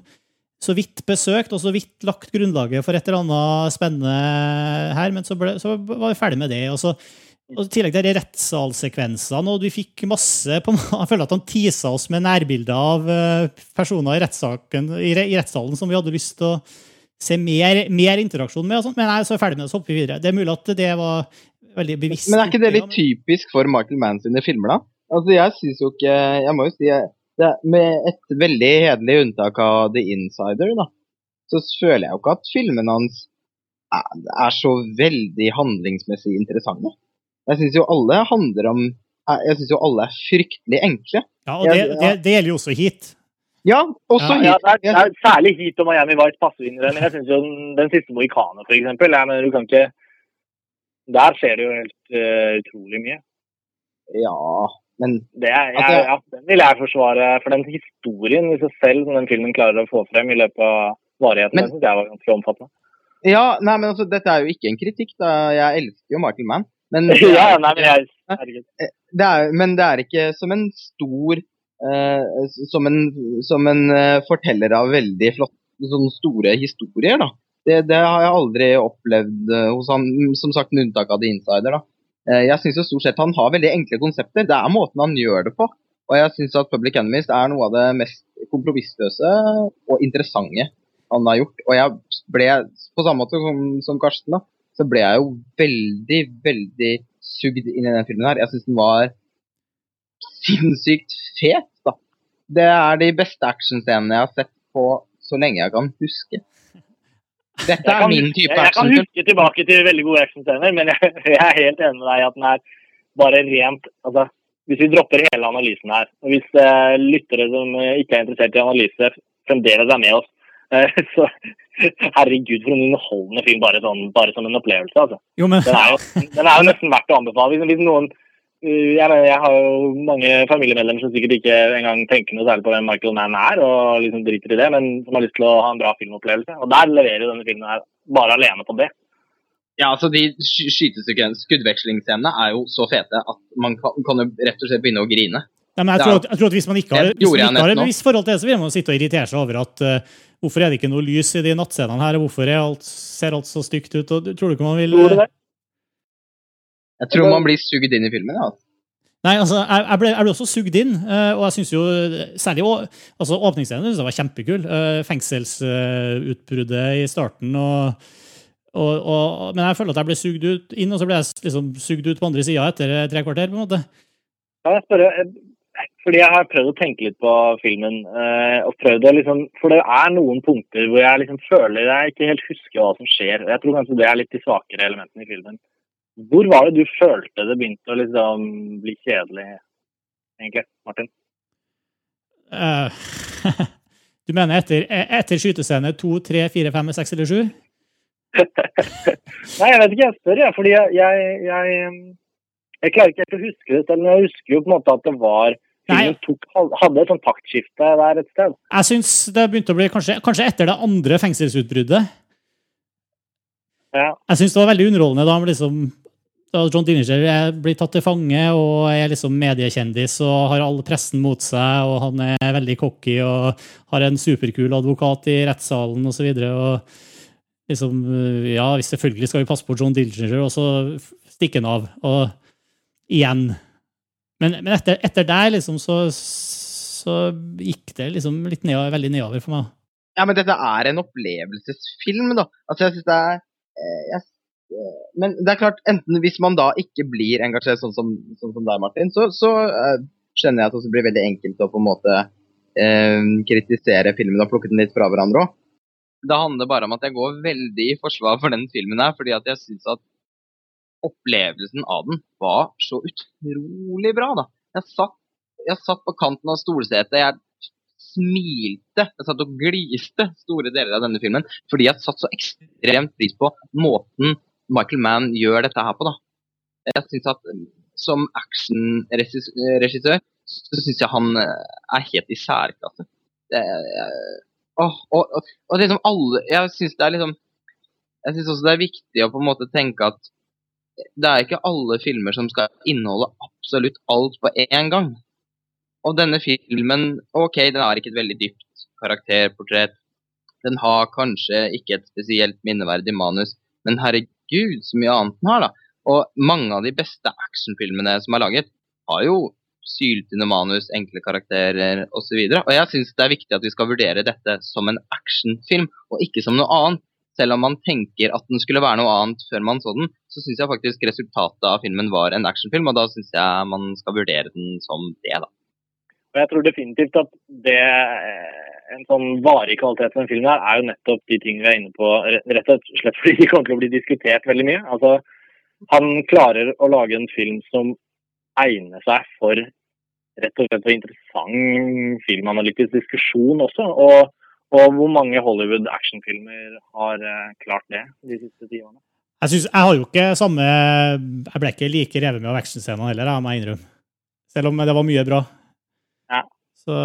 så vidt besøkt og så vidt lagt grunnlaget for et eller annet spennende her, men så, ble, så var vi ferdig med det. og så og I tillegg til rettssalsekvensene, og vi fikk masse på, Jeg føler at han tisa oss med nærbilder av eh, personer i, i, i rettssalen som vi hadde lyst til å se mer, mer interaksjon med. Sånt. Men så er vi ferdig med det, så hopper vi videre. Det er mulig at det var veldig bevisst. Men er ikke det litt typisk for Michael Mann sine filmer, da? Altså, jeg syns jo ikke Jeg må jo si det, Med et veldig hederlig unntak av The Insider, da, så føler jeg jo ikke at filmene hans er, er så veldig handlingsmessig interessante. Jeg syns jo alle handler om Jeg syns jo alle er fryktelig enkle. Ja, og det, det, det gjelder jo også hit. Ja, også Ja, hit. det er, det er særlig hit og Miami White passer inn i den. Jeg synes jo den, den siste Mohikanet, for eksempel, jeg mener, du kan ikke Der skjer det jo helt uh, utrolig mye. Ja, men Det er, jeg, Altså- ja, den vil jeg forsvare. For den historien i seg selv som den filmen klarer å få frem i løpet av varigheten, Men- den synes jeg var ganske omfattende. Ja, nei, men altså, dette er jo ikke en kritikk, da. Jeg elsker jo Michael Mann. Men ja, nei, men jeg, det er, men det er ikke som en stor eh, Som en, som en eh, forteller av veldig flotte, sånne store historier, da. Det, det har jeg aldri opplevd eh, hos han, som sagt med unntak av The Insider. da. Eh, jeg syns stort sett han har veldig enkle konsepter. Det er måten han gjør det på. Og jeg syns at Public Enemies er noe av det mest kompromissløse og interessante han har gjort. Og jeg ble, på samme måte som, som Karsten, da, så ble jeg jo veldig, veldig sugd inn i den filmen her. Jeg syns den var sinnssykt fet, da. Det er de beste actionscenene jeg har sett på så lenge jeg kan huske. Dette er kan, min type jeg kan huske tilbake til veldig gode actionscener, men jeg, jeg er helt enig med deg i at den er bare rent altså, Hvis vi dropper hele analysen her, og hvis uh, lyttere som eh, ikke er interessert i analyse, fremdeles er med oss, så herregud, for en underholdende film bare, sånn, bare som en opplevelse. altså. Jo, men Den er jo, den er jo nesten verdt å anbefale. Hvis, hvis noen uh, jeg, mener, jeg har jo mange familiemedlemmer som sikkert ikke engang tenker noe særlig på hvem Michael Mann er, og liksom driter i det, men som har lyst til å ha en bra filmopplevelse. Og der leverer denne filmen her bare alene på det. Ja, altså De skuddvekslingsscenene er jo så fete at man kan, kan jo rett og slett begynne å grine. Men jeg, tror at, jeg tror at Hvis man ikke har, Det hvis man ikke har et bevisst forhold til det, så vil man sitte og irritere seg over at uh, hvorfor er det ikke noe lys i de nattscenene her, hvorfor er alt, ser alt så stygt ut? og Tror du ikke man vil uh... Jeg tror man blir sugd inn i filmen. ja. Nei, altså, jeg, jeg, ble, jeg ble også sugd inn, uh, og jeg syns jo særlig altså, åpningsscenen synes jeg var kjempekul. Uh, Fengselsutbruddet i starten og, og, og Men jeg føler at jeg ble sugd ut inn, og så ble jeg liksom sugd ut på andre sida etter tre kvarter. på en måte. Kan jeg spørre, fordi jeg har prøvd å tenke litt på filmen, eh, og prøvd å liksom, for det er noen punkter hvor jeg liksom føler jeg ikke helt husker hva som skjer. Jeg tror kanskje det er litt de svakere elementene i filmen. Hvor var det du følte det begynte å liksom bli kjedelig, egentlig, Martin? Uh, du mener etter, etter skytescene to, tre, fire, fem, seks eller sju? Nei, jeg vet ikke, jeg spør, jeg, fordi jeg, jeg, jeg, jeg klarer ikke helt å huske det selv, men jeg husker jo på en måte at det var filmen tok, hadde et sånt taktskifte der et sted. Jeg syns det begynte å bli kanskje, kanskje etter det andre fengselsutbruddet. Ja. Jeg syns det var veldig underholdende da, liksom, da John Dillinger er- blir tatt til fange og er liksom mediekjendis og har all pressen mot seg, og han er veldig cocky og har en superkul advokat i rettssalen osv. Liksom, ja, selvfølgelig skal vi passe på John Dillinger, og så stikker han av. Og igjen. Men, men etter, etter der liksom så, så gikk det liksom litt nedover, veldig nedover for meg. Ja, men dette er en opplevelsesfilm, da. Altså, jeg syns det er eh, jeg, eh, Men det er klart, enten hvis man da ikke blir engasjert sånn som, sånn som deg, Martin, så, så eh, skjønner jeg at det blir veldig enkelt å på en måte eh, kritisere filmen og plukke den litt fra hverandre òg. Det handler bare om at jeg går veldig i forsvar for den filmen her, fordi at jeg syns at opplevelsen av den var så utrolig bra, da. Jeg satt, jeg satt på kanten av stolsetet, jeg smilte, jeg satt og gliste store deler av denne filmen, fordi jeg satt så ekstremt pris på måten Michael Mann gjør dette her på, da. Jeg synes at mm, som actionregissør så syns jeg han eh, er helt i særklasse. åh, og, og, og liksom alle Jeg syns det er liksom Jeg syns også det er viktig å på en måte tenke at det er ikke alle filmer som skal inneholde absolutt alt på én gang. Og denne filmen, ok, den har ikke et veldig dypt karakterportrett. Den har kanskje ikke et spesielt minneverdig manus, men herregud, så mye annet den har, da. Og mange av de beste actionfilmene som er laget, har jo syltynne manus, enkle karakterer osv. Og, så og jeg syns det er viktig at vi skal vurdere dette som en actionfilm, og ikke som noe annet. Selv om man tenker at den skulle være noe annet før man så den, så syns jeg faktisk resultatet av filmen var en actionfilm, og da syns jeg man skal vurdere den som det, da. Og jeg tror definitivt at det en sånn varig kvalitet for en film her, er jo nettopp de tingene vi er inne på, rett og slett fordi de kommer til å bli diskutert veldig mye. Altså, han klarer å lage en film som egner seg for rett og slett for interessant filmanalytisk diskusjon også. Og og hvor mange Hollywood actionfilmer har uh, klart det de siste ti årene? Jeg, synes, jeg har jo ikke samme Jeg ble ikke like revet med av actionscenene heller, jeg må innrømme. Selv om det var mye bra. Ja. Så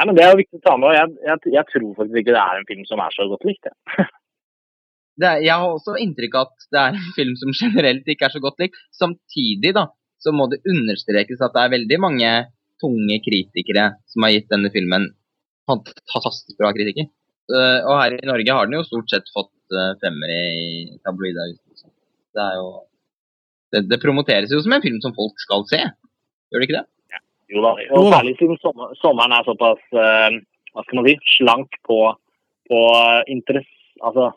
Nei, men Det er jo viktig å ta med. jeg, jeg, jeg, tror faktisk ikke det er en film som er så godt likt. Er, jeg har også inntrykk av at det er en film som generelt ikke er så godt likt. Samtidig da, så må det understrekes at det er veldig mange tunge kritikere som har gitt denne filmen fantastisk bra kritikker. Uh, og her i Norge har den jo stort sett fått uh, femmere i tabloide. Det er jo det, det, promoteres jo som en film som folk skal se, gjør det ikke det? Ja. Jo da, og særlig siden sommer, sommeren er såpass uh, hva skal man si, slank på, på interess, altså,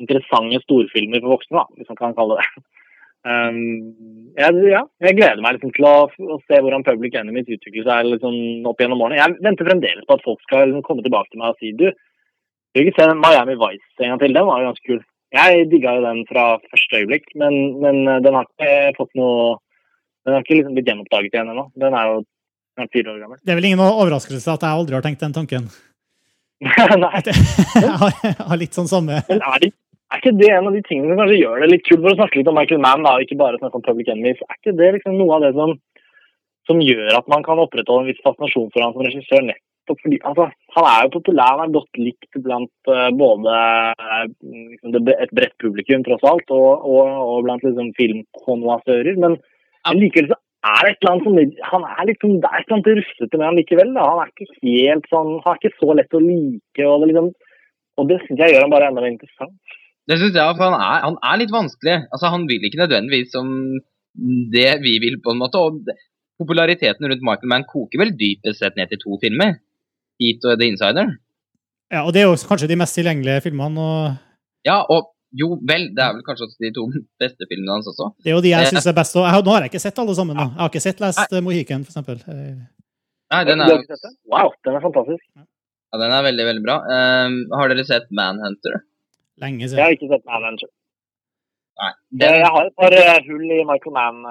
interessante storfilmer for voksne, da, hvis man kan kalle det Um, jeg, ja, jeg gleder meg liksom til å, å, se hvordan Public Enemies utvikler seg liksom, opp gjennom årene. Jeg venter fremdeles på at folk skal liksom, komme tilbake til meg og si du, ikke se Miami Vice en gang til. Den var jo ganske kul. Jeg digga jo den fra første øyeblikk, men, men, eh, den har ikke fått noe Den har ikke liksom blitt gjenoppdaget igjen ennå. Den er jo er fire år gammel. Det er vel ingen overraskelse at jeg aldri har tenkt den tanken? Nei. jeg har, har, litt sånn samme Men er det, er ikke det en av de tingene som kanskje gjør det litt kult, for å snakke litt om Michael Mann, da, ikke bare snakke om Public Enemies, er ikke det liksom noe av det som, som gjør at man kan opprettholde en viss fascinasjon for han som regissør? Fordi altså, Han er jo populær, han er godt likt blant uh, både uh, liksom det, et bredt publikum, tross alt, og, og, og blant liksom, filmkonnoissører. Men, men likevel så er det et eller annet som Han er liksom, det er et eller annet rustete med han likevel. Da. Han er ikke helt sånn, han er ikke så lett å like. og det, liksom, og det syns jeg gjør han bare enda mer interessant. Det synes jeg, for han er, han er, litt vanskelig. Altså, Han vil ikke nødvendigvis som det vi vil, på en måte. og Populariteten rundt Michael Mann koker vel dypest sett ned til to filmer. Heat og The Insider. Ja, og det er jo kanskje de mest tilgjengelige filmene. og... Ja, og jo vel, det er vel kanskje også de to beste filmene hans også. Det er jo de jeg syns er best. Og nå har jeg ikke sett alle sammen. nå. Jeg har ikke sett lest Nei. Mohican, f.eks. Nei, den er, wow, den er fantastisk. Ja, Den er veldig, veldig bra. Um, har dere sett Manhunter? Lenge siden. Jeg har ikke sett Manhunter. Nei. Den... Jeg har et par uh, hull i Michael Mann.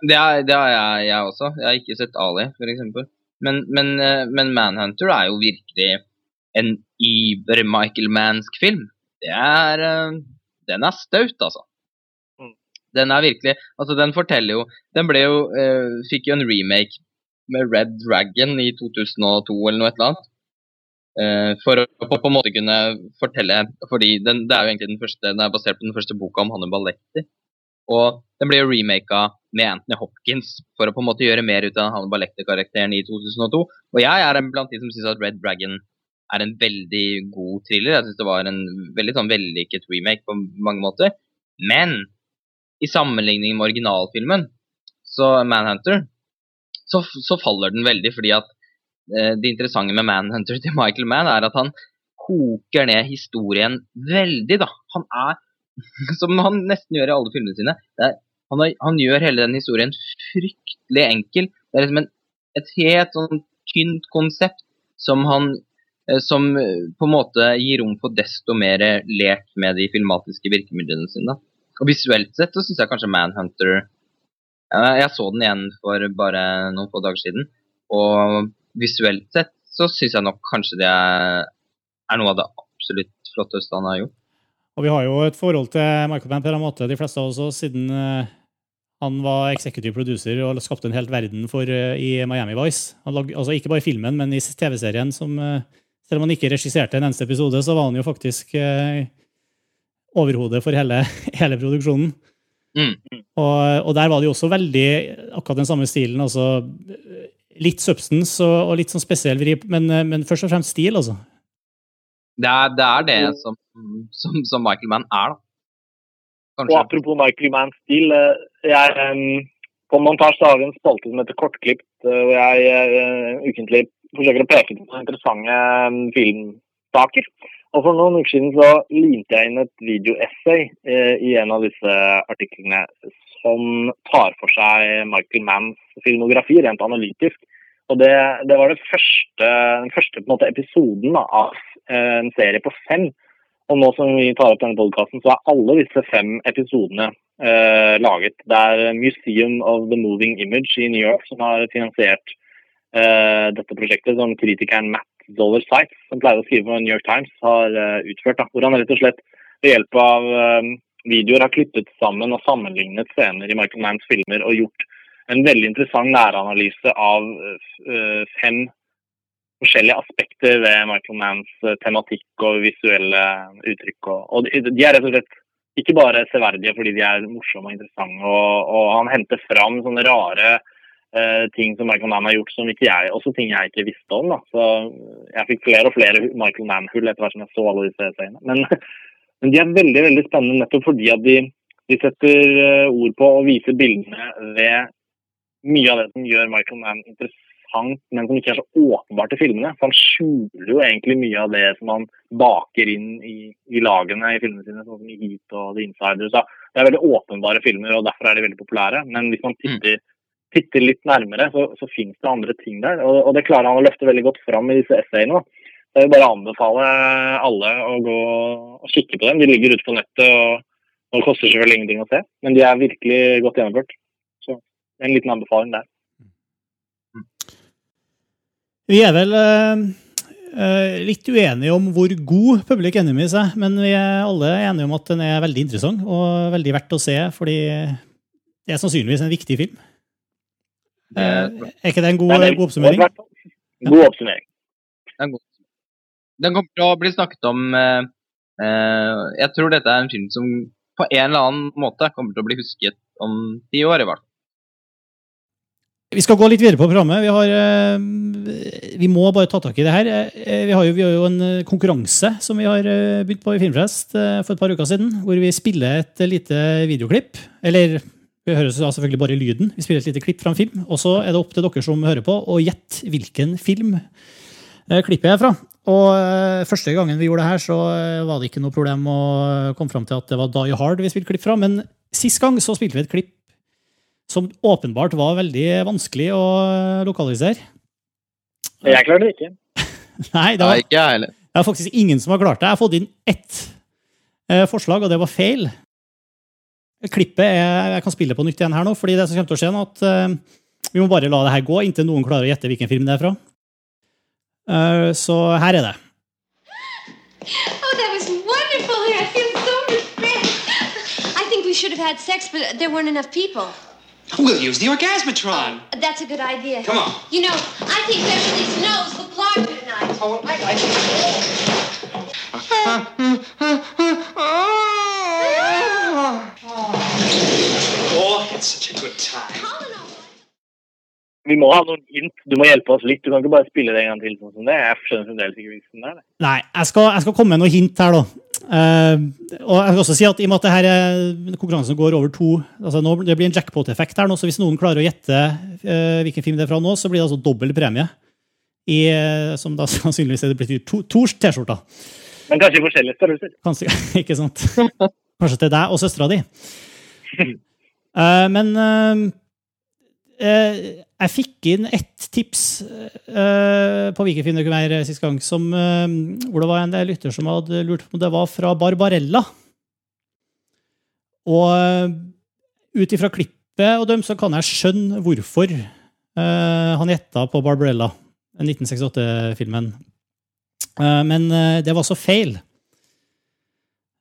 Det, er, det har jeg, jeg, også. Jeg har ikke sett Ali, f.eks. Men, men, uh, men Manhunter er jo virkelig en über Michael Mansk film. Det er Den er staut, altså. Mm. Den er virkelig Altså, den forteller jo Den ble jo Fikk jo en remake med Red Dragon i 2002 eller noe et eller annet. For å på, på, en måte kunne fortelle fordi den, det er jo egentlig den første, den er basert på den første boka om Hannibal Lecter. Og den ble remaka med Anthony Hopkins for å på en måte gjøre mer ut av Hannibal Lecter-karakteren i 2002. Og jeg er blant de som syns at Red Dragon er en veldig god thriller. Jeg syns det var en veldig sånn vellykket remake på mange måter. Men i sammenligning med originalfilmen, så Manhunter, så, så faller den veldig fordi at Eh, det interessante med Manhunter til Michael Mann er at han koker ned historien veldig, da. Han er, som han nesten gjør i alle filmene sine, er, han, har, han, gjør hele den historien fryktelig enkel. Det er liksom en, et helt sånn tynt konsept som han eh, som eh, på en måte gir rom for desto mer lek med de filmatiske virkemidlene sine. Og visuelt sett så syns jeg kanskje Manhunter Jeg så den igjen for bare noen få dager siden. Og visuelt sett så syns jeg nok kanskje det er, noe av det absolutt flotteste han har gjort. Og vi har jo et forhold til Michael Mann på en måte, de fleste av oss, siden uh, Han var executive producer og skapte en helt verden for, eh, i Miami Vice. Han lag, altså Ikke bare i filmen, men i TV-serien. som eh, Selv om han ikke regisserte en eneste episode, så var han jo faktisk eh, overhodet for hele, hele produksjonen. Mm. Og, og der var det jo også veldig akkurat den samme stilen. altså Litt substance og, og litt sånn spesiell vri, men, eh, men først og fremst stil, altså. Det er det, er det som, som, som Michael Mann er, da. Og apropos Michael Manns stil. eh, Jeg, em, på montasje har vi en spalte som heter Kortklipt, eh, hvor jeg eh, ukentlig forsøker å peke på interessante filmsaker. Og For noen uker siden så limte jeg inn et videoessay eh, i en av disse artiklene som tar for seg Michael Manns filmografi rent analytisk. Og Det, det var det første, den første måte, episoden da, av eh, en serie på fem. Og nå som vi tar opp denne podcasten, så er alle disse fem episodene eh, laget. Det er Museum of the Moving Image i New York som har finansiert eh, dette prosjektet, som kritikeren Matt Dollar Sites, som pleier å skrive for New York Times, har eh, utført. Da, hvor han rett og slett ved hjelp av eh, videoer har klippet sammen og sammenlignet scener i Michael Manns filmer og gjort en veldig interessant næranalyse av eh, fem forskjellige aspekter ved Michael Manns eh, tematikk og visuelle uttrykk. Og, og de, er rett og slett ikke bare severdige fordi de er morsomme og interessante, og, og han henter fram sånne rare eh, ting som Michael Mann har gjort som ikke jeg, også ting jeg ikke visste om. Da. Så jeg fikk flere og flere Michael Mann-hull etter hvert som jeg så alle disse seiene. Men, men de er veldig veldig spennende nettopp fordi at de, de setter eh, ord på og viser bildene ved mye av det som gjør Michael Mann interessant, men som ikke er så åpenbart i filmene. For han skjuler jo egentlig mye av det som han baker inn i, i lagene i filmene sine, sånn som i Heat og The Insider. Så det er veldig åpenbare filmer, og derfor er de veldig populære. Men hvis man titter, titter litt nærmere, så, så finnes det andre ting der. Og, og det klarer han å løfte veldig godt fram i disse essayene. da. Jeg vil bare anbefale alle å gå og kikke på dem. De ligger ute på nettet, og, og det koster selvfølgelig ingenting å se. Men de er virkelig godt gjennomført. Så en liten anbefaling der. Vi er vel eh, eh, litt uenige om hvor god Public Enemies er, men vi er alle enige om at den er veldig interessant og veldig verdt å se, fordi det er sannsynligvis en viktig film. Eh, er ikke det en god, Det er god oppsummering? God oppsummering. Den Den kommer til å bli snakket om eh, eh, Jeg tror dette er en film som på en eller annen måte kommer til å bli husket om ti år, i hvert fall. Vi skal gå litt videre på programmet. Vi, har, eh, vi må bare ta tak i det her. Eh, Vi har jo, vi har jo en eh, konkurranse som vi har begynt på i Filmfrest eh, for et par uker siden, hvor vi spiller et lite videoklipp. Eller vi hører selvfølgelig bare lyden. Vi spiller et lite klipp fra en film. Og så er det opp til dere som hører på, å gjette hvilken film klippet er fra. Og Første gangen vi gjorde det her, så var det ikke noe problem å komme fram til at det var Die Hard vi spilte klipp fra. Men sist gang så spilte vi et klipp som åpenbart var veldig vanskelig å lokalisere. Jeg klarer det ikke. Nei, det var, ikke jeg heller. det er faktisk ingen som har klart det. Jeg har fått inn ett eh, forslag, og det var feil. Klippet er, Jeg kan spille det på nytt igjen her nå, fordi det som kommer til å skje nå, at eh, vi må bare la det her gå inntil noen klarer å gjette hvilken film det er fra. Eh, så her er det. Oh, that was wonderful. I feel so refreshed. I think we should have had sex, but there weren't enough people. We'll use the orgasmatron. That's a good idea. Come on. You know, I think Beverly's nose looked larger tonight. Oh, I like Oh, it's such a good time. Vi må ha noen hint. Du må hjelpe oss litt. Du kan ikke bare spille det en gang til sånn som det. Jeg skjønner fremdeles ikke hvilken det er. Nei, jeg skal, jeg skal komme med noen hint her, da. Eh, og jeg vil også si at i og med at det her er konkurransen går over to altså nå, Det blir en jackpot-effekt her nå, så hvis noen klarer å gjette uh, hvilken film det er fra nå, så blir det altså dobbel premie. I, uh, som da sannsynligvis det betyr to, to T-skjorter. Men kanskje i forskjellige størrelser. Kanskje, ikke sant? Kanskje til deg og søstera di. Eh, men jeg fikk inn ett tips eh, på være sist gang, som, eh, hvor det var en del lytter som hadde lurt på om det var fra Barbarella. Og eh, ut ifra klippet og dem, så kan jeg skjønne hvorfor eh, han gjetta på Barbarella, 1968-filmen. Eh, men eh, det var så feil.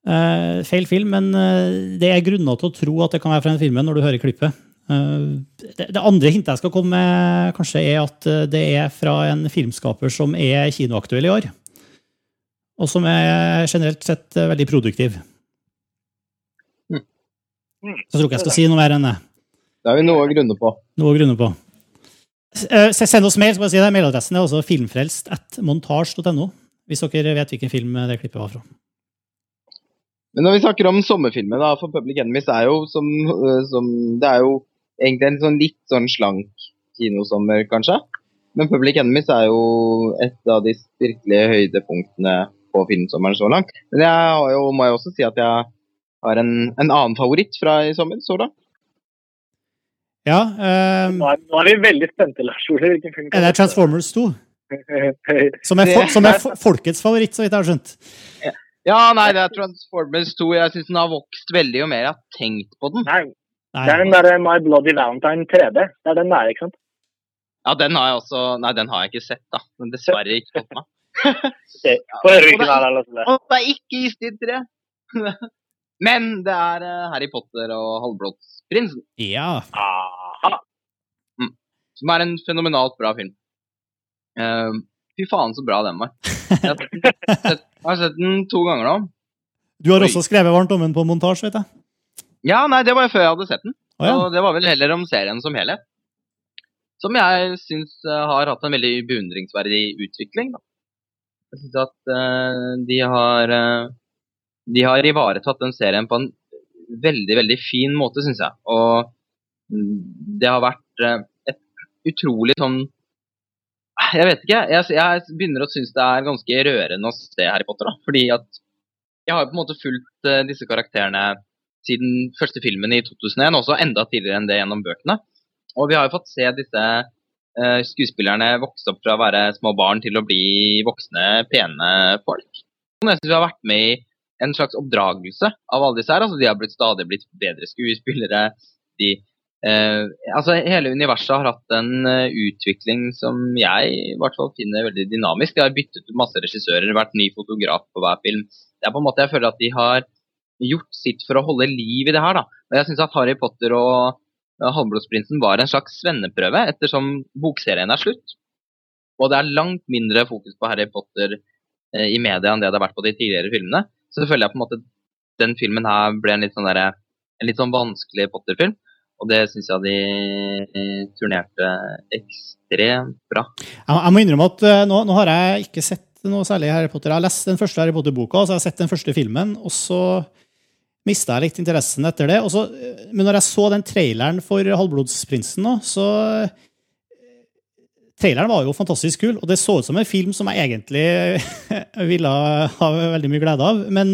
Eh, feil film, men eh, det er grunner til å tro at det kan være fra den filmen når du hører klippet. Eh, Det, det andre hintet jeg skal komme med, kanskje, er at eh, det er fra en filmskaper som er kinoaktuell i år. Og som er generelt sett eh, veldig produktiv. Så jeg tror ikke jeg skal si noe mer enn det. Det har vi noe å grunne på. Noe å grunne på. Send oss mail. skal jeg si det. Mailadressen er også filmfrelst.montasj.no. Hvis dere vet hvilken film det klippet var fra. Men når vi snakker om sommerfilmer da, for Public Enemies, er jo som, som Det er jo egentlig en sånn litt sånn slank kinosommer, kanskje. Men Public Enemies er jo et av de virkelige høydepunktene på filmsommeren så langt. Men jeg har jo, må jo også si at jeg har en, en annen favoritt fra i sommer så da. Ja, um, Nå er, nå er vi veldig spente, Lars Ole. Hvilken film er det Transformers 2? Som er, for, som er fo- folkets favoritt, så vidt jeg har skjønt. Ja, nei, det er Transformers 2. Jeg syns den har vokst veldig jo mer jeg har tenkt på den. Nei, det er den der My Bloody Valentine 3D. Det er den der, ikke sant? Ja, den har jeg også Nei, den har jeg ikke sett, da. Men dessverre ikke fått meg. Ok, Få høre hvilken det. Lars Ole. Og det er ikke Istid 3! Men det er eh, Harry Potter og Halvblodsprinsen. Ja. Aha. Som er en fenomenalt bra film. Uh, fy faen, så bra den var. Jeg har sett, sett, jeg har sett den to ganger nå. Du har Oi. også skrevet varmt om den på montasje, vet jeg. Ja, nei, det var jo før jeg hadde sett den. Oh, ja. Og det var vel heller om serien som helhet. Som jeg syns eh, har hatt en veldig beundringsverdig utvikling. Da. Jeg syns at uh, de har uh, De har ivaretatt den serien på en veldig, veldig fin måte, syns jeg. Og mm, det har vært uh, et utrolig sånn Jeg vet ikke. Jeg, jeg begynner å synes det er ganske rørende å se Harry Potter. da, Fordi at jeg har på en måte fulgt disse karakterene siden første filmen i 2001, også enda tidligere enn det gjennom bøkene. Og vi har jo fått se disse uh, skuespillerne vokse opp fra å være små barn til å bli voksne, pene folk. Og jeg synes vi har vært med i en slags oppdragelse av alle disse her. Altså, de har blitt stadig blitt bedre skuespillere. De, uh, altså, hele universet har hatt en uh, utvikling som jeg i hvert fall finner veldig dynamisk. De har byttet ut masse regissører, vært ny fotograf på hver film. Det er på en måte, Jeg føler at de har gjort sitt for å holde liv i det her. da. Og jeg syns at Harry Potter og Halvblodsprinsen var en slags svenneprøve, ettersom bokserien er slutt. Og det er langt mindre fokus på Harry Potter eh, i media enn det det har vært på de tidligere filmene. Så føler jeg på en måte den filmen her ble en litt sånn, der, en litt sånn vanskelig Potter-film. Og det syns jeg de turnerte ekstremt bra. Jeg, jeg må innrømme at eh, nå, nå har jeg ikke sett noe særlig Harry Potter. Jeg har lest den første Harry Potter-boka, så jeg har sett den første filmen, og så mista jeg litt interessen etter det. Også, men når jeg så den traileren for Halvblodsprinsen nå, så eh, Traileren var jo fantastisk kul, og det så ut som en film som jeg egentlig ville ha veldig mye glede av. Men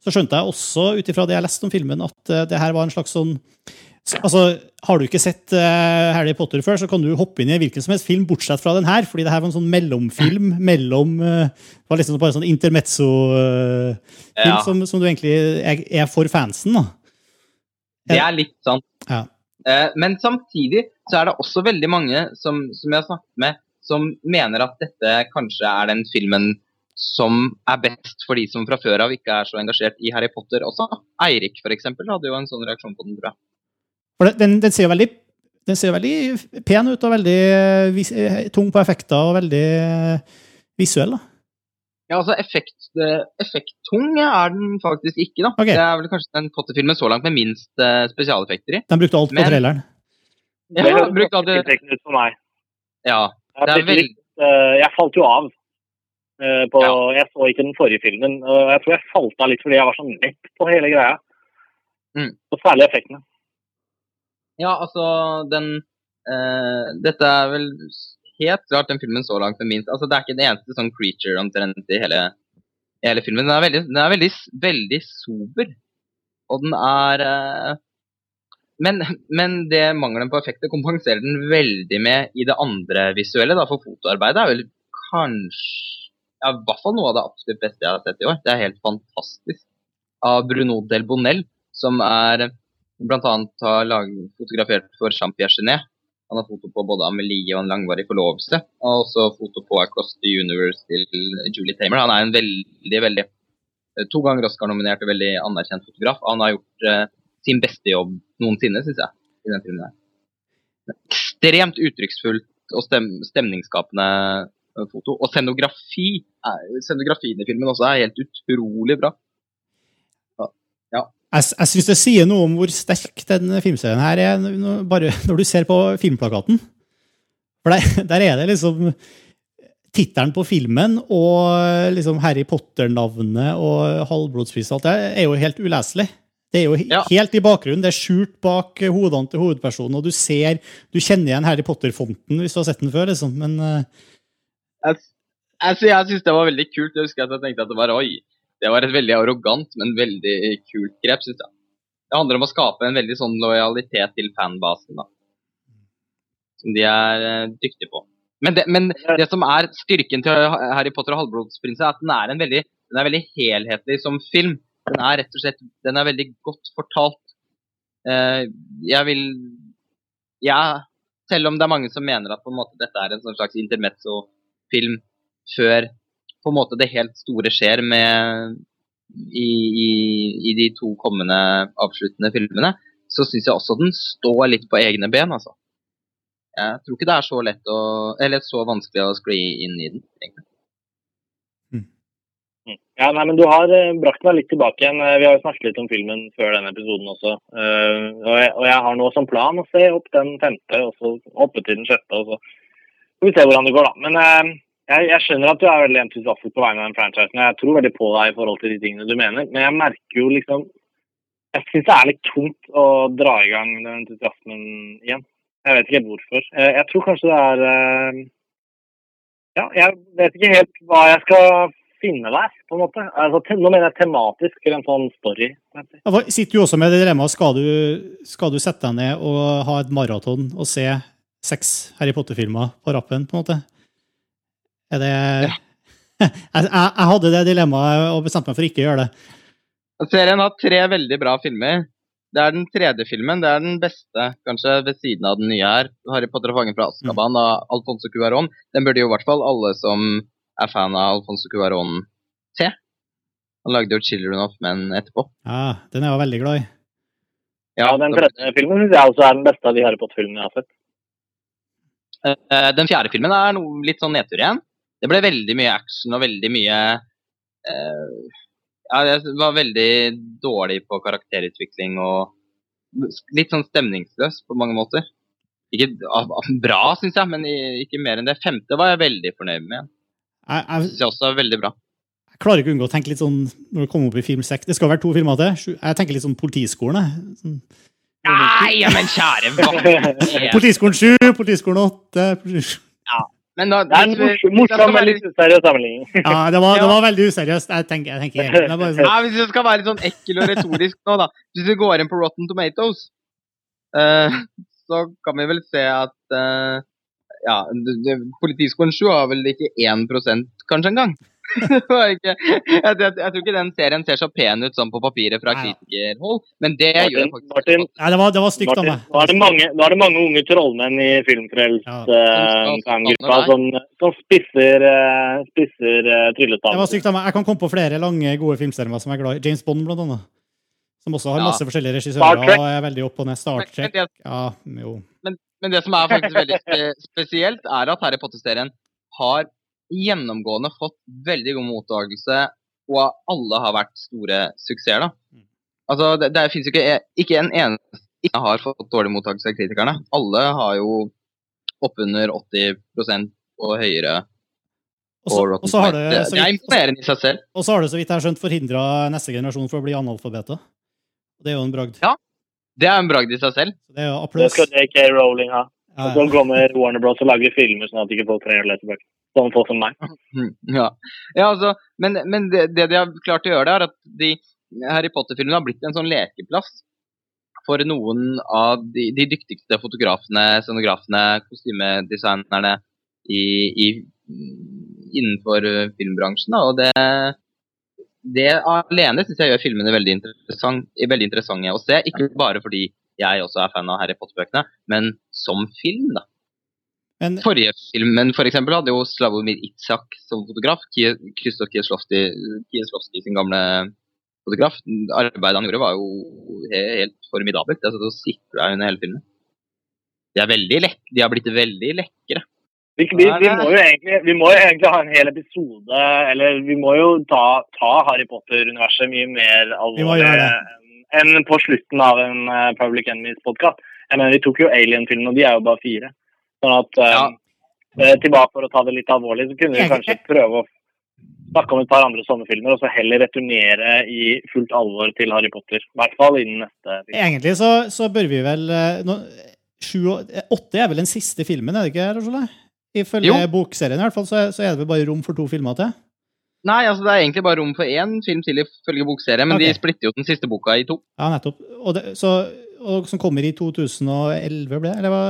så skjønte jeg også, ut ifra det jeg leste om filmen, at eh, det her var en slags sånn så- Altså, Har du ikke sett uh, Harry Potter før, så kan du hoppe inn i hvilken som helst film, bortsett fra den her, fordi det her var en sånn mellomfilm mellom uh, Det var liksom bare en sånn intermezzo-film Ja. som, som du egentlig er, er for fansen. da. Det er litt sant. Ja. Eh, men samtidig så er det også veldig mange som, som jeg har snakket med, som mener at dette kanskje er den filmen som er best for de som fra før av ikke er så engasjert i Harry Potter også. Eirik eksempel, hadde jo en sånn reaksjon på den, tror jeg. For den, den ser jo veldig den ser veldig pen ut og veldig eh, vis, eh, tung på effekter og veldig eh, visuell. da. Ja, altså effekt, Effekttung er den faktisk ikke, da. Okay. Det er vel kanskje den Potter-filmen så langt med minst spesialeffekter i. Den brukte alt på Men- traileren. Ja, Det brukte alt ganske ut for meg. ja. Det er veldig- jeg falt jo av. eh, på, Ja. Jeg så ikke den forrige filmen. og Jeg tror jeg falt av litt fordi jeg var så mett på hele greia. Mm. Og særlig effektene. Ja, altså, den uh, Dette er vel helt klart den filmen så langt som minst Altså, det er ikke den eneste sånn creature omtrent i hele, hele filmen. Den er veldig, den er veldig, veldig sober. Og den er uh, men, men det mangelen på effekter kompenserer den veldig med i det andre visuelle. Da, for fotoarbeidet er vel kanskje ja, i hvert fall noe av det absolutt beste jeg har sett i år. Det er helt fantastisk. Av Bruno Del Bonel, som er blant annet har laget, fotografert for Jean-Pierre Genet. Han har foto på både Amelie og en langvarig forlovelse. Og også foto på Across the Universe til Julie Tamer. Han er en veldig, veldig eh, to ganger Oscar-nominert og veldig anerkjent fotograf. Han har gjort uh, sin beste jobb noensinne, syns jeg. i den filmen ekstremt uttrykksfullt og stem, stemningsskapende eh, foto. Og scenografi, scenografien i filmen også er helt utrolig bra. Jeg, jeg syns det sier noe om hvor sterk den filmserien her er, bare når du ser på filmplakaten. For der, der er det liksom Tittelen på filmen og liksom Harry Potter-navnet og halvblodspris og alt det er jo helt uleselig. Det er jo ja. helt i bakgrunnen. Det er skjult bak hodene til hovedpersonen, og du ser Du kjenner igjen Harry Potter-fonten hvis du har sett den før, liksom, men uh... Jeg, altså, jeg syns det var veldig kult. Jeg husker at jeg tenkte at det var oi. Det var et veldig arrogant, men veldig kult grep, syns jeg. Det handler om å skape en veldig sånn lojalitet til fanbasen, da. Som de er eh, dyktige på. Men det, men det som er styrken til Harry Potter og halvblodsprinsen, er at den er, veldig, den er veldig helhetlig som film. Den er rett og slett den er veldig godt fortalt. Eh, jeg vil Ja, selv om det er mange som mener at på en måte dette er en sånn slags intermezzo-film før på en måte det helt store skjer med i, i, i de to kommende avsluttende filmene, så syns jeg også den står litt på egne ben, altså. Jeg tror ikke det er så lett å Eller så vanskelig å skli inn i den, egentlig. Ja, nei, men Du har eh, brakt meg litt tilbake igjen. Eh, Vi har jo snakket litt om filmen før denne episoden også. Uh, og, jeg, og jeg har nå som plan å se opp den femte, og så oppe til den sjette. og så får vi se hvordan det går, da. Men eh, jeg, jeg skjønner at du er veldig entusiastisk på vegne av den franchisen. Jeg tror veldig på deg i forhold til de tingene du mener, men jeg merker jo liksom Jeg syns det er litt tungt å dra i gang den entusiasmen igjen. Jeg vet ikke helt hvorfor. Jeg, Jeg tror kanskje det er eh, Ja, jeg vet ikke helt hva jeg skal finne der, på en måte. Altså, nå mener jeg tematisk, eller en sånn story. Ja, Sitter jo også med det dilemmaet skal du, skal du sette deg ned og ha et maraton og se seks Harry Potter-filmer på rappen, på en måte? Er det jeg, jeg, jeg hadde det dilemmaet og bestemte meg for ikke å gjøre det. Serien har tre veldig bra filmer. Det er den tredje filmen. Det er den beste, kanskje ved siden av den nye her. 'Harry Potter og fangen fra Azkaban' av Alfonso Cuarón. Den burde jo i hvert fall alle som er fan av Alfonso Cuarón se. Han lagde jo 'Children of Men' etterpå. Ja, Den er jeg veldig glad i. Ja, Den tredje filmen syns jeg også er den beste av de Harry Potter-filmene jeg har sett. Eh, Den fjerde filmen er noe litt sånn nedtur igjen. Det ble veldig mye action og veldig mye eh, Ja, jeg var veldig dårlig på karakterutvikling og litt sånn stemningsløs på mange måter. Ikke bra, syns jeg, men ikke mer enn det. Femte var jeg veldig fornøyd med. Jeg, jeg, Synes jeg også er veldig bra. jeg klarer ikke å unngå å tenke litt sånn når det kommer opp i film seks. Det skal være to filmer til. Jeg tenker litt sånn Politiskolen. Sånn. Nei, men kjære? Politiskolen sju, Politiskolen åtte politi- Men da, Det er en morsom, morsom men litt useriøs sammenligning. Ja, det var, det var veldig useriøst. Jeg tenker, jeg tenker er bare sånn. Ja, hvis du skal være litt sånn ekkel og retorisk nå, da. Hvis vi går inn på Rotten Tomatoes, uh, så kan vi vel se at uh, ja, Politiskolen 7 har vel ikke 1 kanskje engang. Det var ikke, jeg, jeg, jeg tror ikke den serien ser så pen ut sånn på papiret fra kritikerhold, men det gjør faktisk Martin, Nei, det var, det var stygt av Martin, meg. nå er det mange, nå er det mange unge trollmenn i Filmfrelst-gruppa ja. uh, som, som spisser, uh, spisser uh, Det var stygt av meg. Jeg kan komme på flere lange, gode filmserier som jeg er glad i. James Bond, blant annet. Som også har Ja. masse forskjellige regissører og er veldig opp og ned. Star Trek. Ja, jo. Men, men det som er faktisk veldig spesielt, er at Harry Potter-serien har gjennomgående fått veldig god mottakelse, og alle har vært store suksesser. da. Altså, Det, det fins jo ikke, ikke en eneste som ikke har fått dårlig mottakelse av kritikerne. Alle har jo oppunder 80 og høyere Og så- på Rotten og så har det- så Det er vidt- imponerende i seg selv. Og så har det, så vidt jeg har skjønt, forhindra neste generasjon for å bli analfabeter. Det er jo en bragd. Ja, det er en bragd i seg selv. Det er jo Det applaus. skal J.K. Rowling ha. Ja, Og så kommer Warner Bros. og lager filmer sånn at ikke folk trenger å lese bøker. Sånn folk som meg. Mm, Ja, ja altså, men, men det, det de har klart å gjøre, er at de Harry Potter-filmene har blitt en sånn lekeplass for noen av de, de dyktigste fotografene, scenografene, kostymedesignerne i, i, innenfor eh, filmbransjen. Og det, det alene syns jeg gjør filmene veldig, interessant, veldig interessante å se. Ikke bare fordi jeg også er fan av Harry Potter-bøkene, men som film, da. Men, Forrige filmen for eksempel, hadde jo Slavomir Itzhak som fotograf. Krzysztof Kieslowski sin gamle fotograf. Arbeidet han gjorde, var jo helt formidabelt. Jeg satt og sikla under hele filmen. de er veldig lek de har blitt veldig lekre. Vi, vi, vi, må jo egentlig, vi må jo egentlig ha en hel episode, eller vi må jo ta, ta Harry Potter-universet mye mer alvorlig enn på slutten av en eh, Public Enemies-podkast. Vi tok jo Alien-filmen, og de er jo bare fire. Sånn at ja. eh, Tilbake for å ta det litt alvorlig, så kunne vi kanskje prøve å snakke om et par andre sånne filmer, og så heller returnere i fullt alvor til Harry Potter. I hvert fall innen neste film. Egentlig så, så bør vi vel eh, nå, sju, eh, Åtte er vel den siste filmen, er det ikke? Rosole? Ifølge Jo. bokserien i hvert fall, så, så er det vel bare rom for to filmer til? Nei, altså det er egentlig bare rom for én film til ifølge bokserien, men okay. de splitter jo den siste boka i to. Ja, nettopp. Og, det, så, og som kommer i 2011, ble det? Eller hva?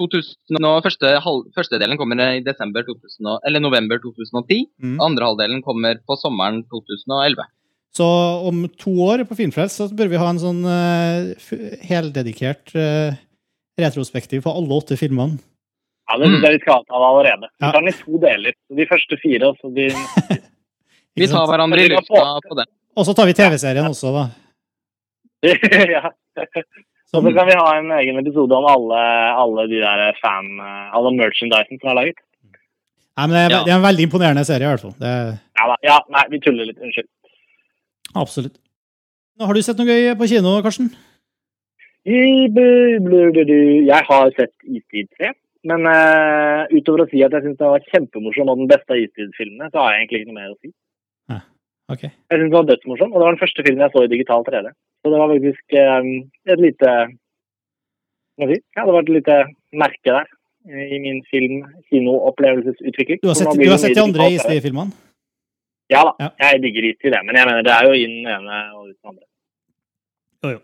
2000, nå, første, halv, første delen kommer i 2000, eller november 2010. Mm. Andre halvdelen kommer på sommeren 2011. Så om to år på Filmfrelst så bør vi ha en sånn uh, heldedikert uh, retrospektiv på alle åtte filmene. Ja, Det syns jeg vi skal ta allerede. Vi tar den i to deler. De første fire, og så de Vi tar hverandre i lufta på det. Og så tar vi TV-serien også, da. ja. Og så kan vi ha en egen episode om alle, alle de der fan... Alle merchandisen som er laget. Nei, men det, er, Ja. det er en veldig imponerende serie, i hvert fall. Det Ja, da. ja, nei, vi tuller litt. Unnskyld. absolutt. Nå, har du sett noe gøy på kino, Karsten? Jeg har sett Istid 3. Men uh, utover å si at jeg syns det var kjempemorsom og den beste av Istid-filmene, så har jeg egentlig ikke noe mer å si. Ok. Jeg syntes det var dødsmorsom, og det var den første filmen jeg så i digital 3D. Så det var faktisk um, et lite Hva skal jeg si? Ja, det var et lite merke der eh, i min film-kinoopplevelsesutvikling. Du har sett, du har sett de andre digital 3D. Istid-filmene? Ja da, jeg digger Istid, det. Men jeg mener det er jo inn den ene og ut den andre. Jo, jo.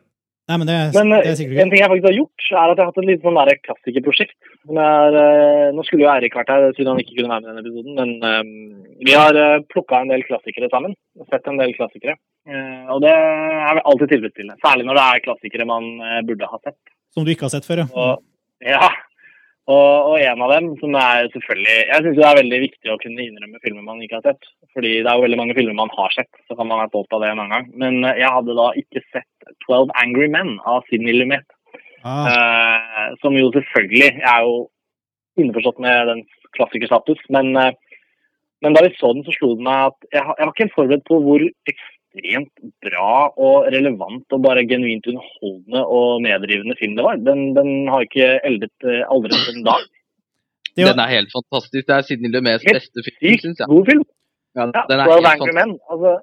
Nei, men det, Men eh, det er sikkert en ting jeg faktisk har gjort, er at jeg har hatt et lite sånn klassikerprosjekt. Er, eh, nå skulle jo Eirik vært her, siden han ikke kunne være med i denne episoden. Men eh, vi har uh, plukka en del klassikere sammen. og Sett en del klassikere. Uh, og det er alltid tilfredsstillende. Særlig når det er klassikere man uh, burde ha sett. Som du ikke har sett før, ja. Og, ja. Og, og en av dem som er selvfølgelig Jeg syns det er veldig viktig å kunne innrømme filmer man ikke har sett. Fordi det er jo veldig mange filmer man har sett, så kan man være stolt av det en annen gang. Men eh, jeg hadde da ikke sett 'Twelve Angry Men' av Sidney Lumet. Ah. Eh, som jo selvfølgelig Jeg er jo innforstått med dens klassikerstatus, men, eh, men da vi så den, så slo det meg at jeg, jeg var ikke helt forberedt på hvor ekstremt bra og relevant og bare genuint underholdende og nedrivende film det var. Den, den har ikke eldet eh, aldri en dag. Den er helt fantastisk. Det er Sidney Lumets beste film, syns jeg. God film. Ja, Ja, den er helt fantastisk. Men. Altså,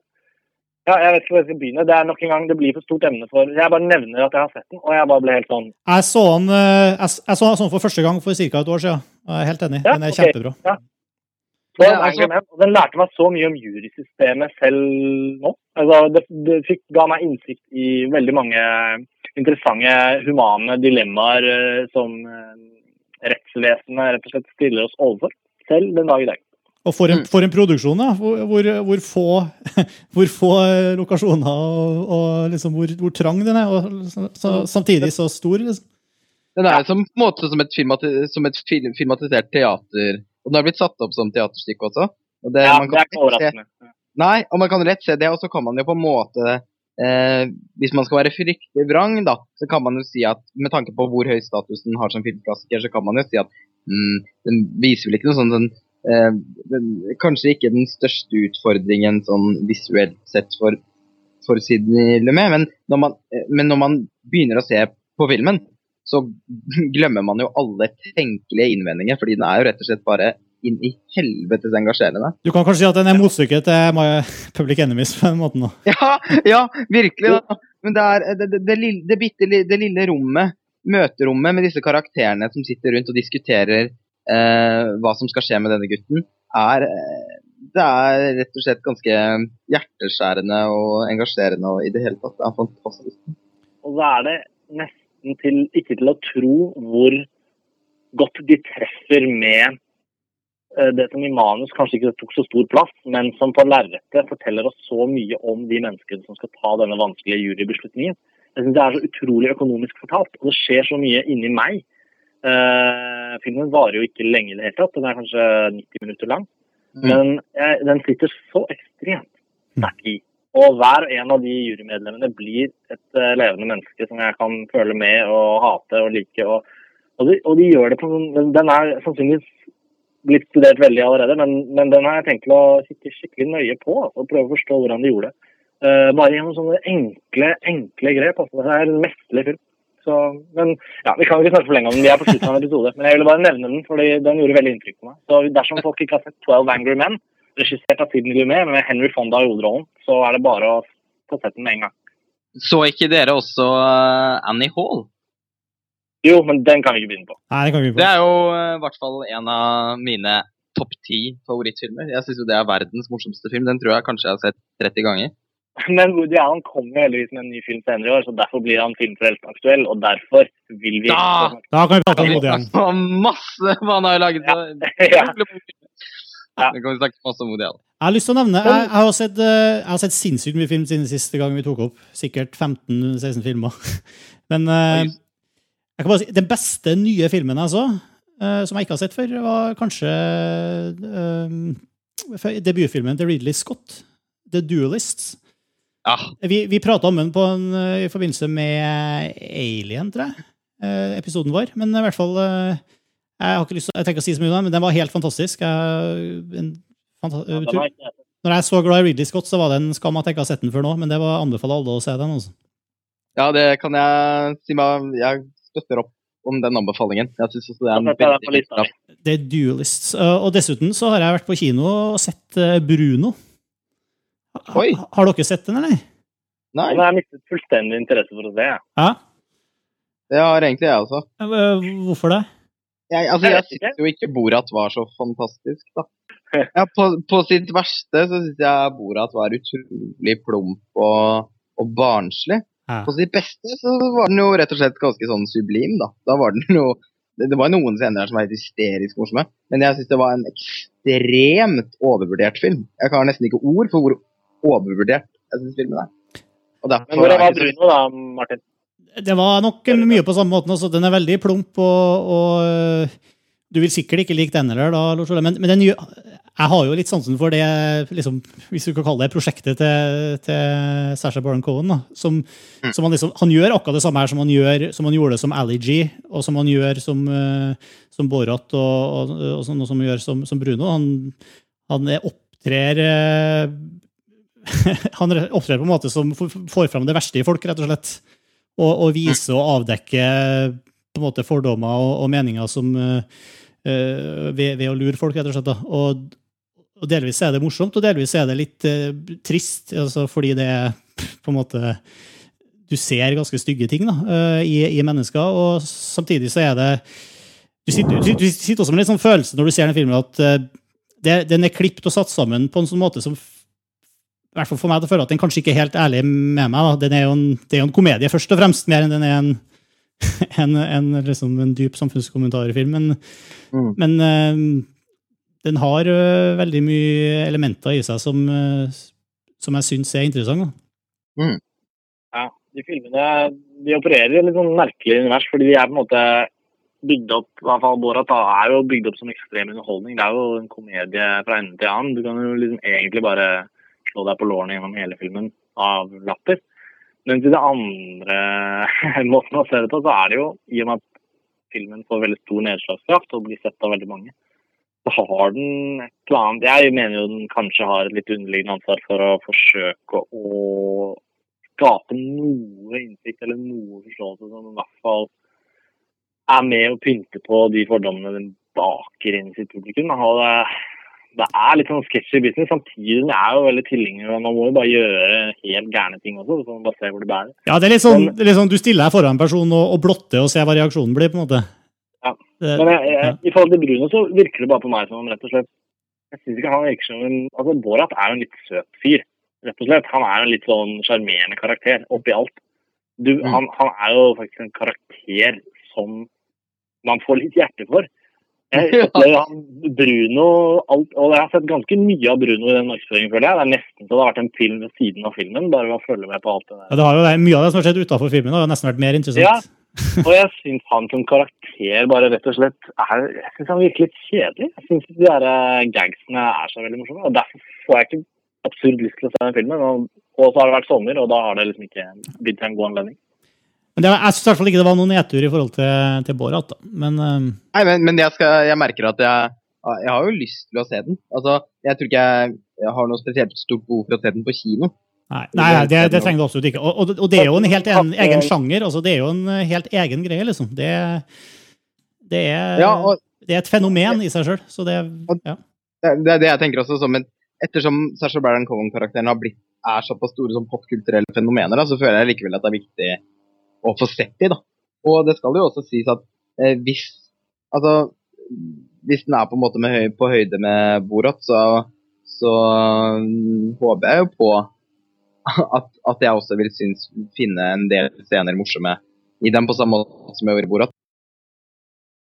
ja, jeg vet ikke hvor jeg skal begynne. Det er nok en gang, det blir for stort emne for Jeg bare nevner at jeg har sett den, og jeg bare ble helt sånn Jeg så den eh, jeg, jeg så den for første gang for ca. et år siden. Jeg er helt enig. Ja, Den er okay. kjempebra. Ja. Ja, altså- Angry og Den lærte meg så mye om jurysystemet selv nå. Altså, det, det fikk, ga meg innsikt i veldig mange interessante humane dilemmaer eh, som eh, rettsvesenet rett og slett stiller oss overfor. Selv den dag i dag. Og for Mm. en, for en produksjon, da. Hvor, hvor, hvor, få, hvor få eh, lokasjoner og, og liksom hvor, hvor trang den er. Og så, så, samtidig så stor. Liksom. Den er som, på en måte som et, filmati som et film, filmatisert teater. Og den har blitt satt opp som teaterstykke også. Og det, Ja, man det er ikke overraskende. se- Nei, og man kan lett se det, og så kan man jo på en måte eh, Hvis man skal være fryktelig vrang, da, så kan man jo si at med tanke på hvor høy status den har som filmklassiker, så kan man jo si at mm, den viser vel ikke noe sånn den, eh, den, Kanskje ikke den største utfordringen sånn visuelt sett for, for Sidney Lumet, men, når man, eh, men når man begynner å se på filmen, så glemmer man jo alle tenkelige innvendinger, fordi den er jo rett og slett bare inn i helvetes engasjerende. Du kan kanskje si at den er motstykket til Public Enemies på den måten. da. Ja, ja, virkelig. Da. Men det er det, det, det, lille, det, bitte, det lille rommet, møterommet med disse karakterene som sitter rundt og diskuterer eh, hva som skal skje med denne gutten, er eh, Det er rett og slett ganske hjerteskjærende og engasjerende og i det hele tatt. Det er fantastisk. Og så er det nesten til, ikke til å tro hvor godt de treffer med eh, det som i manus kanskje ikke tok så stor plass, men som på lerretet forteller oss så mye om de menneskene som skal ta denne vanskelige jurybeslutningen. Jeg synes Det er så utrolig økonomisk fortalt, og det skjer så mye inni meg. Uh, filmen varer jo ikke lenge i det hele tatt, den er kanskje 90 minutter lang. Men jeg, den sitter så ekstremt sterkt i. Og hver en av de jurymedlemmene blir et eh, levende menneske som jeg kan føle med og hate og like. Og, Og de, og de gjør det på sånn Den, er sannsynligvis blitt studert veldig allerede, men, men den har jeg tenkt å kikke skikkelig nøye på altså, og prøve å forstå hvordan de gjorde det. Uh, bare gjennom sånne enkle, enkle grep. Altså. Det er en mesterlig film. Så, men ja, Vi kan ikke snakke for lenge om den, vi er på slutten av en episode. Men jeg ville bare nevne den, fordi den gjorde veldig inntrykk på meg. Så dersom folk ikke har sett 12 Angry Men, regissert av Sidney Lumet med Henry Fonda i hovedrollen, så er det bare å få sett den med en gang. Så ikke dere også eh, Annie Hall? Jo, men den kan vi ikke begynne på. Nei, det kan vi ikke Det på. er jo eh, i hvert fall en av mine topp ti favorittfilmer. Jeg syns jo det er verdens morsomste film. Den tror jeg kanskje jeg har sett 30 ganger. Men Woody Allen kommer heldigvis med en ny film senere i år, så derfor blir han filmfrelst aktuell, og derfor vil vi Da! Da kan vi prate om Woody Allen. masse hva han har laget. så- Ja. Ja. Det kan vi snakke masse om Woody Allen. Jeg har lyst til å nevne, jeg, jeg, har sett, eh, jeg har sett sinnssykt mye film siden siste gang vi tok opp. Sikkert 15-16 filmer. Men eh, jeg kan bare si, den beste nye filmen jeg så, eh, som jeg ikke har sett før, var kanskje um, debutfilmen til Ridley Scott, The Duelists. Ja, Vi, vi prata om den på en, i forbindelse med Alien, tror jeg, eh, episoden vår. Men i hvert fall Jeg har ikke lyst til, jeg tenker å si så mye om den, men den var helt fantastisk. Jeg, en, fanta, Ja, sett. når jeg er så glad i Ridley Scott, så var det en skam at jeg ikke har sett den før nå, men det var anbefaler alle å se den. Også. Ja, det kan jeg si meg Jeg støtter opp om den anbefalingen. Jeg synes også det er en veldig bra. Det er Duelists. Uh, Og dessuten så har jeg vært på kino og sett uh, Bruno. Oi. Har dere sett den, eller? Nei, Jeg har mistet fullstendig interesse for å se. Ja? det har egentlig jeg også. Uh, Hvorfor det? Jeg, altså, Jeg syns jo ikke Borat var så fantastisk, da. Ja, på, på sitt verste så syns jeg Borat var utrolig plump og, og barnslig. Ja. På sitt beste så var den jo rett og slett ganske sånn sublim, da. Da var den jo Det, var noen scener der som var helt hysterisk morsomme, men jeg syns det var en ekstremt overvurdert film. Jeg har nesten ikke ord for hvor overvurdert jeg syns filmen er. Men hvor er var Bruno, da, Martin? Det var nok mye på samme måten. Også. Den er veldig plump, og, og uh, du vil sikkert ikke like den heller, da, Men, men den, jeg har jo litt sansen for det, liksom, hvis du kan kalle det prosjektet til, til Sasha Baron Cohen. Da, som, som han, liksom, han gjør akkurat det samme her som han, gjør, som han gjorde som Ali G, og som han gjør som, uh, som Borat, og, og, og, sånn, som han gjør som, som Bruno. Han, han er opptrer uh, Han opptrer på en måte som får får fram det verste i folk, rett og slett. Og, og vise og avdekke på en måte fordommer og, og meninger som eh, ved, ved å lure folk, rett og slett. Og, og delvis er det morsomt, og delvis er det litt uh, trist, altså, fordi det er på en måte Du ser ganske stygge ting da, uh, i, i mennesker, og samtidig så er det Du sitter, du, du sitter også med en litt sånn følelse når du ser den filmen, at det, den er klippet og satt sammen på en sånn måte som i hvert fall for meg til å føle at den kanskje ikke er helt ærlig med meg. Da. Den er jo en, det er jo en komedie, først og fremst, mer enn den er en, en, en, liksom en dyp samfunnskommentarfilm. Men, Mm. men uh, den har uh, veldig mye elementer i seg som, uh, som jeg syns er interessante. Mm. Ja, de filmene de opererer i et litt sånn merkelig univers, fordi de er på en måte bygd opp i hvert fall Borat da, er jo bygd opp som ekstrem underholdning. Det er jo en komedie fra ende til annen. Du kan jo liksom egentlig bare slå deg på lårene gjennom hele filmen av latter. Men til det andre måten å se det på, så er det jo i og med at filmen får veldig stor nedslagskraft og blir sett av veldig mange, så har den et eller annet Jeg mener jo den kanskje har et litt underliggende ansvar for å forsøke å skape noe innsikt eller noe forståelse som i hvert fall er med å pynte på de fordommene den baker inn i sitt publikum. Og det, er litt sånn sketchy business. Samtidig er jo veldig tilhenger av Man må jo bare gjøre helt gærne ting også, så man bare ser hvor det bærer. Ja, det er litt sånn, er litt sånn Du stiller deg foran en person og, og blotter og ser hva reaksjonen blir. på en måte. Ja. Det- Men jeg, jeg, ja. i forhold til Bruno så virker det bare på meg som om rett og slett Jeg syns ikke han virker som en Altså, Borat er jo en litt søt fyr, rett og slett. Han er jo en litt sånn sjarmerende karakter oppi alt. Du, Mm. han, han er jo faktisk en karakter som man får litt hjerte for. Jeg han Bruno alt, Og jeg har sett ganske mye av Bruno i den markedsføringen, føler jeg. Det er nesten så det har vært en film ved siden av filmen, bare ved å følge med på alt det der. Ja, det har jo det, Mye av det som har skjedd utafor filmen, har nesten vært mer interessant. Ja. Og jeg syns han som karakter bare rett og slett er Jeg syns han virker litt kjedelig. Jeg syns de der eh, gagsene er så veldig morsomme. Og derfor får jeg ikke absurd lyst til å se den filmen. Og, og så har det vært sommer, og da har det liksom ikke blitt en god anledning. Men det, jeg syns i hvert fall ikke det var noen nedtur i forhold til, til Borat. Da. Men eh, Nei, men, men jeg, skal, jeg merker at jeg, jeg har jo lyst til å se den. Altså, jeg tror ikke jeg, jeg har noe spesielt stort behov for å se den på kino. nei, nei det, det trenger du absolutt ikke. Og, og, og det er jo en helt en, egen sjanger. Altså, det er jo en helt egen greie, liksom. Det, det, er, Ja, og- det er et fenomen i seg sjøl. Så det ja. Det, det er det jeg tenker også som en Ettersom Sasha Baron Cohen-karakteren er såpass store som popkulturelle fenomener, da, så føler jeg likevel at det er viktig å få sett da. Og det skal jo også sies at eh, hvis Altså, hvis den er på en måte høy, på høyde med Borat, så, så um, håper jeg jo på at, at jeg også vil synes, finne en del scener morsomme i den, på samme måte som jeg gjorde i Borat.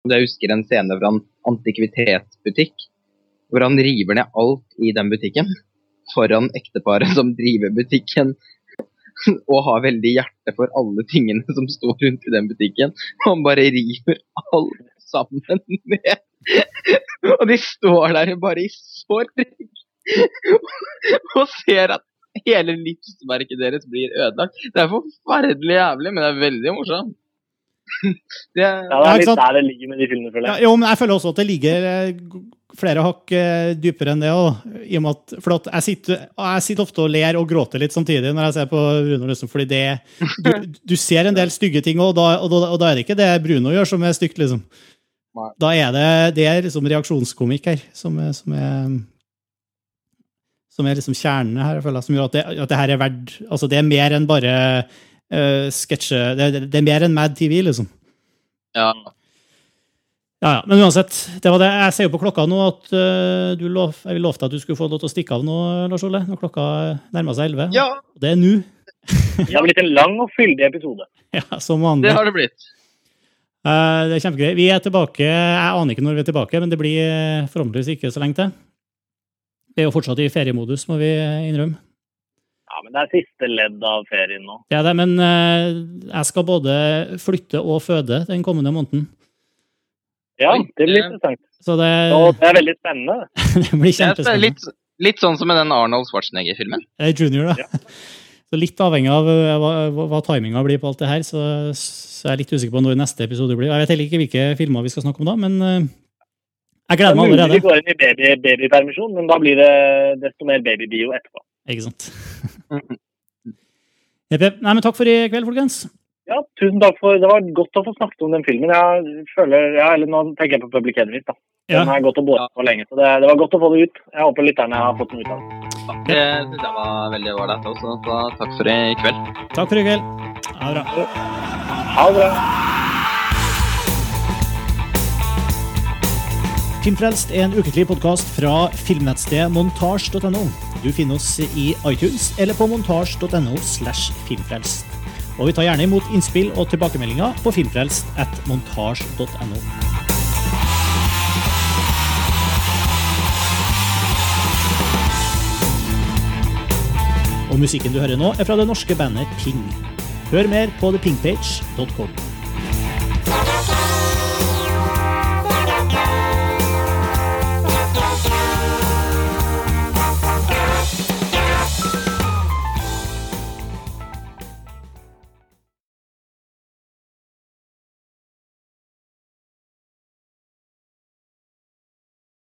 Jeg husker en scene fra en antikvitetsbutikk hvor han river ned alt i den butikken foran ekteparet som driver butikken, og har veldig hjerte for alle tingene som står rundt i den butikken. Han bare river alt sammen ned. Og de står der bare i sorg og ser at hele livsverket deres blir ødelagt. Det er forferdelig jævlig, men det er veldig morsomt. Det, Ja, det er litt der det ligger med de filmene, føler Ja, jeg. jo, men jeg føler også at det ligger eh, flere hakk eh, dypere enn det òg. For jeg, sitter, jeg sitter ofte og ler og gråter litt samtidig når jeg ser på Bruno. Liksom, fordi det, du, du ser en del stygge ting òg, og, da- og, og da er det ikke det Bruno gjør som er stygt. liksom. Da er det, det er liksom reaksjonskomikk her som er, som er som er liksom kjernen her, jeg føler, som gjør at det, at det her er verdt altså Det er mer enn bare uh, sketsje det, det, det er mer enn Mad TV, liksom. Ja. Ja, ja, Men uansett, det var det. Jeg ser jo på klokka nå at uh, du lov, jeg lovte at du skulle få lov til å stikke av nå, Lars Ole, når klokka nærmer seg 11. Ja. Det er nå. Det har blitt en lang og fyldig episode. Ja, som vanlig. Det har det blitt. Uh, det er kjempegøy. Vi er tilbake, jeg aner ikke når vi er tilbake, men det blir eh, forhåpentligvis ikke så lenge til. Vi er jo fortsatt i feriemodus, må vi innrømme. Ja, men det er siste ledd av ferien nå. Det er det, men jeg skal både flytte og føde den kommende måneden. Ja, det blir interessant. Så det, Og det er veldig spennende. det blir kjempespennende. litt, litt sånn som med den Arnold Schwarzenegger-filmen. Er junior, da. Så litt avhengig av eh, hva, hva, timinga blir på alt det her, så, så jeg er litt usikker på når neste episode blir. Jeg vet heller ikke hvilke filmer vi skal snakke om da, men eh, jeg Det er meg mulig vi går inn i baby, babypermisjon, men da blir det desto mer babybio etterpå. Ikke sant? Jepp, jepp. Nei, men takk for i kveld, folkens. Ja, tusen takk for Det var godt å få snakket om den filmen. Jeg føler, ja, eller Nå tenker jeg på Public Enemies. da. Den Ja. har gått og båret for lenge, så det, det var godt å få det ut. Jeg håper lytterne har fått noe ut av det. Det synes var veldig ålreit også, så takk for i kveld. Takk for i kveld. Ha det bra. Ha det bra. Filmfrelst er en ukentlig podkast fra filmnettstedet montasj.no. Du finner oss i iTunes eller på montasj.no slash filmfrelst. Og vi tar gjerne imot innspill og tilbakemeldinger på filmfrelst. Og musikken du hører nå, er fra det norske bandet Ping. Hør mer på thepingpage.com.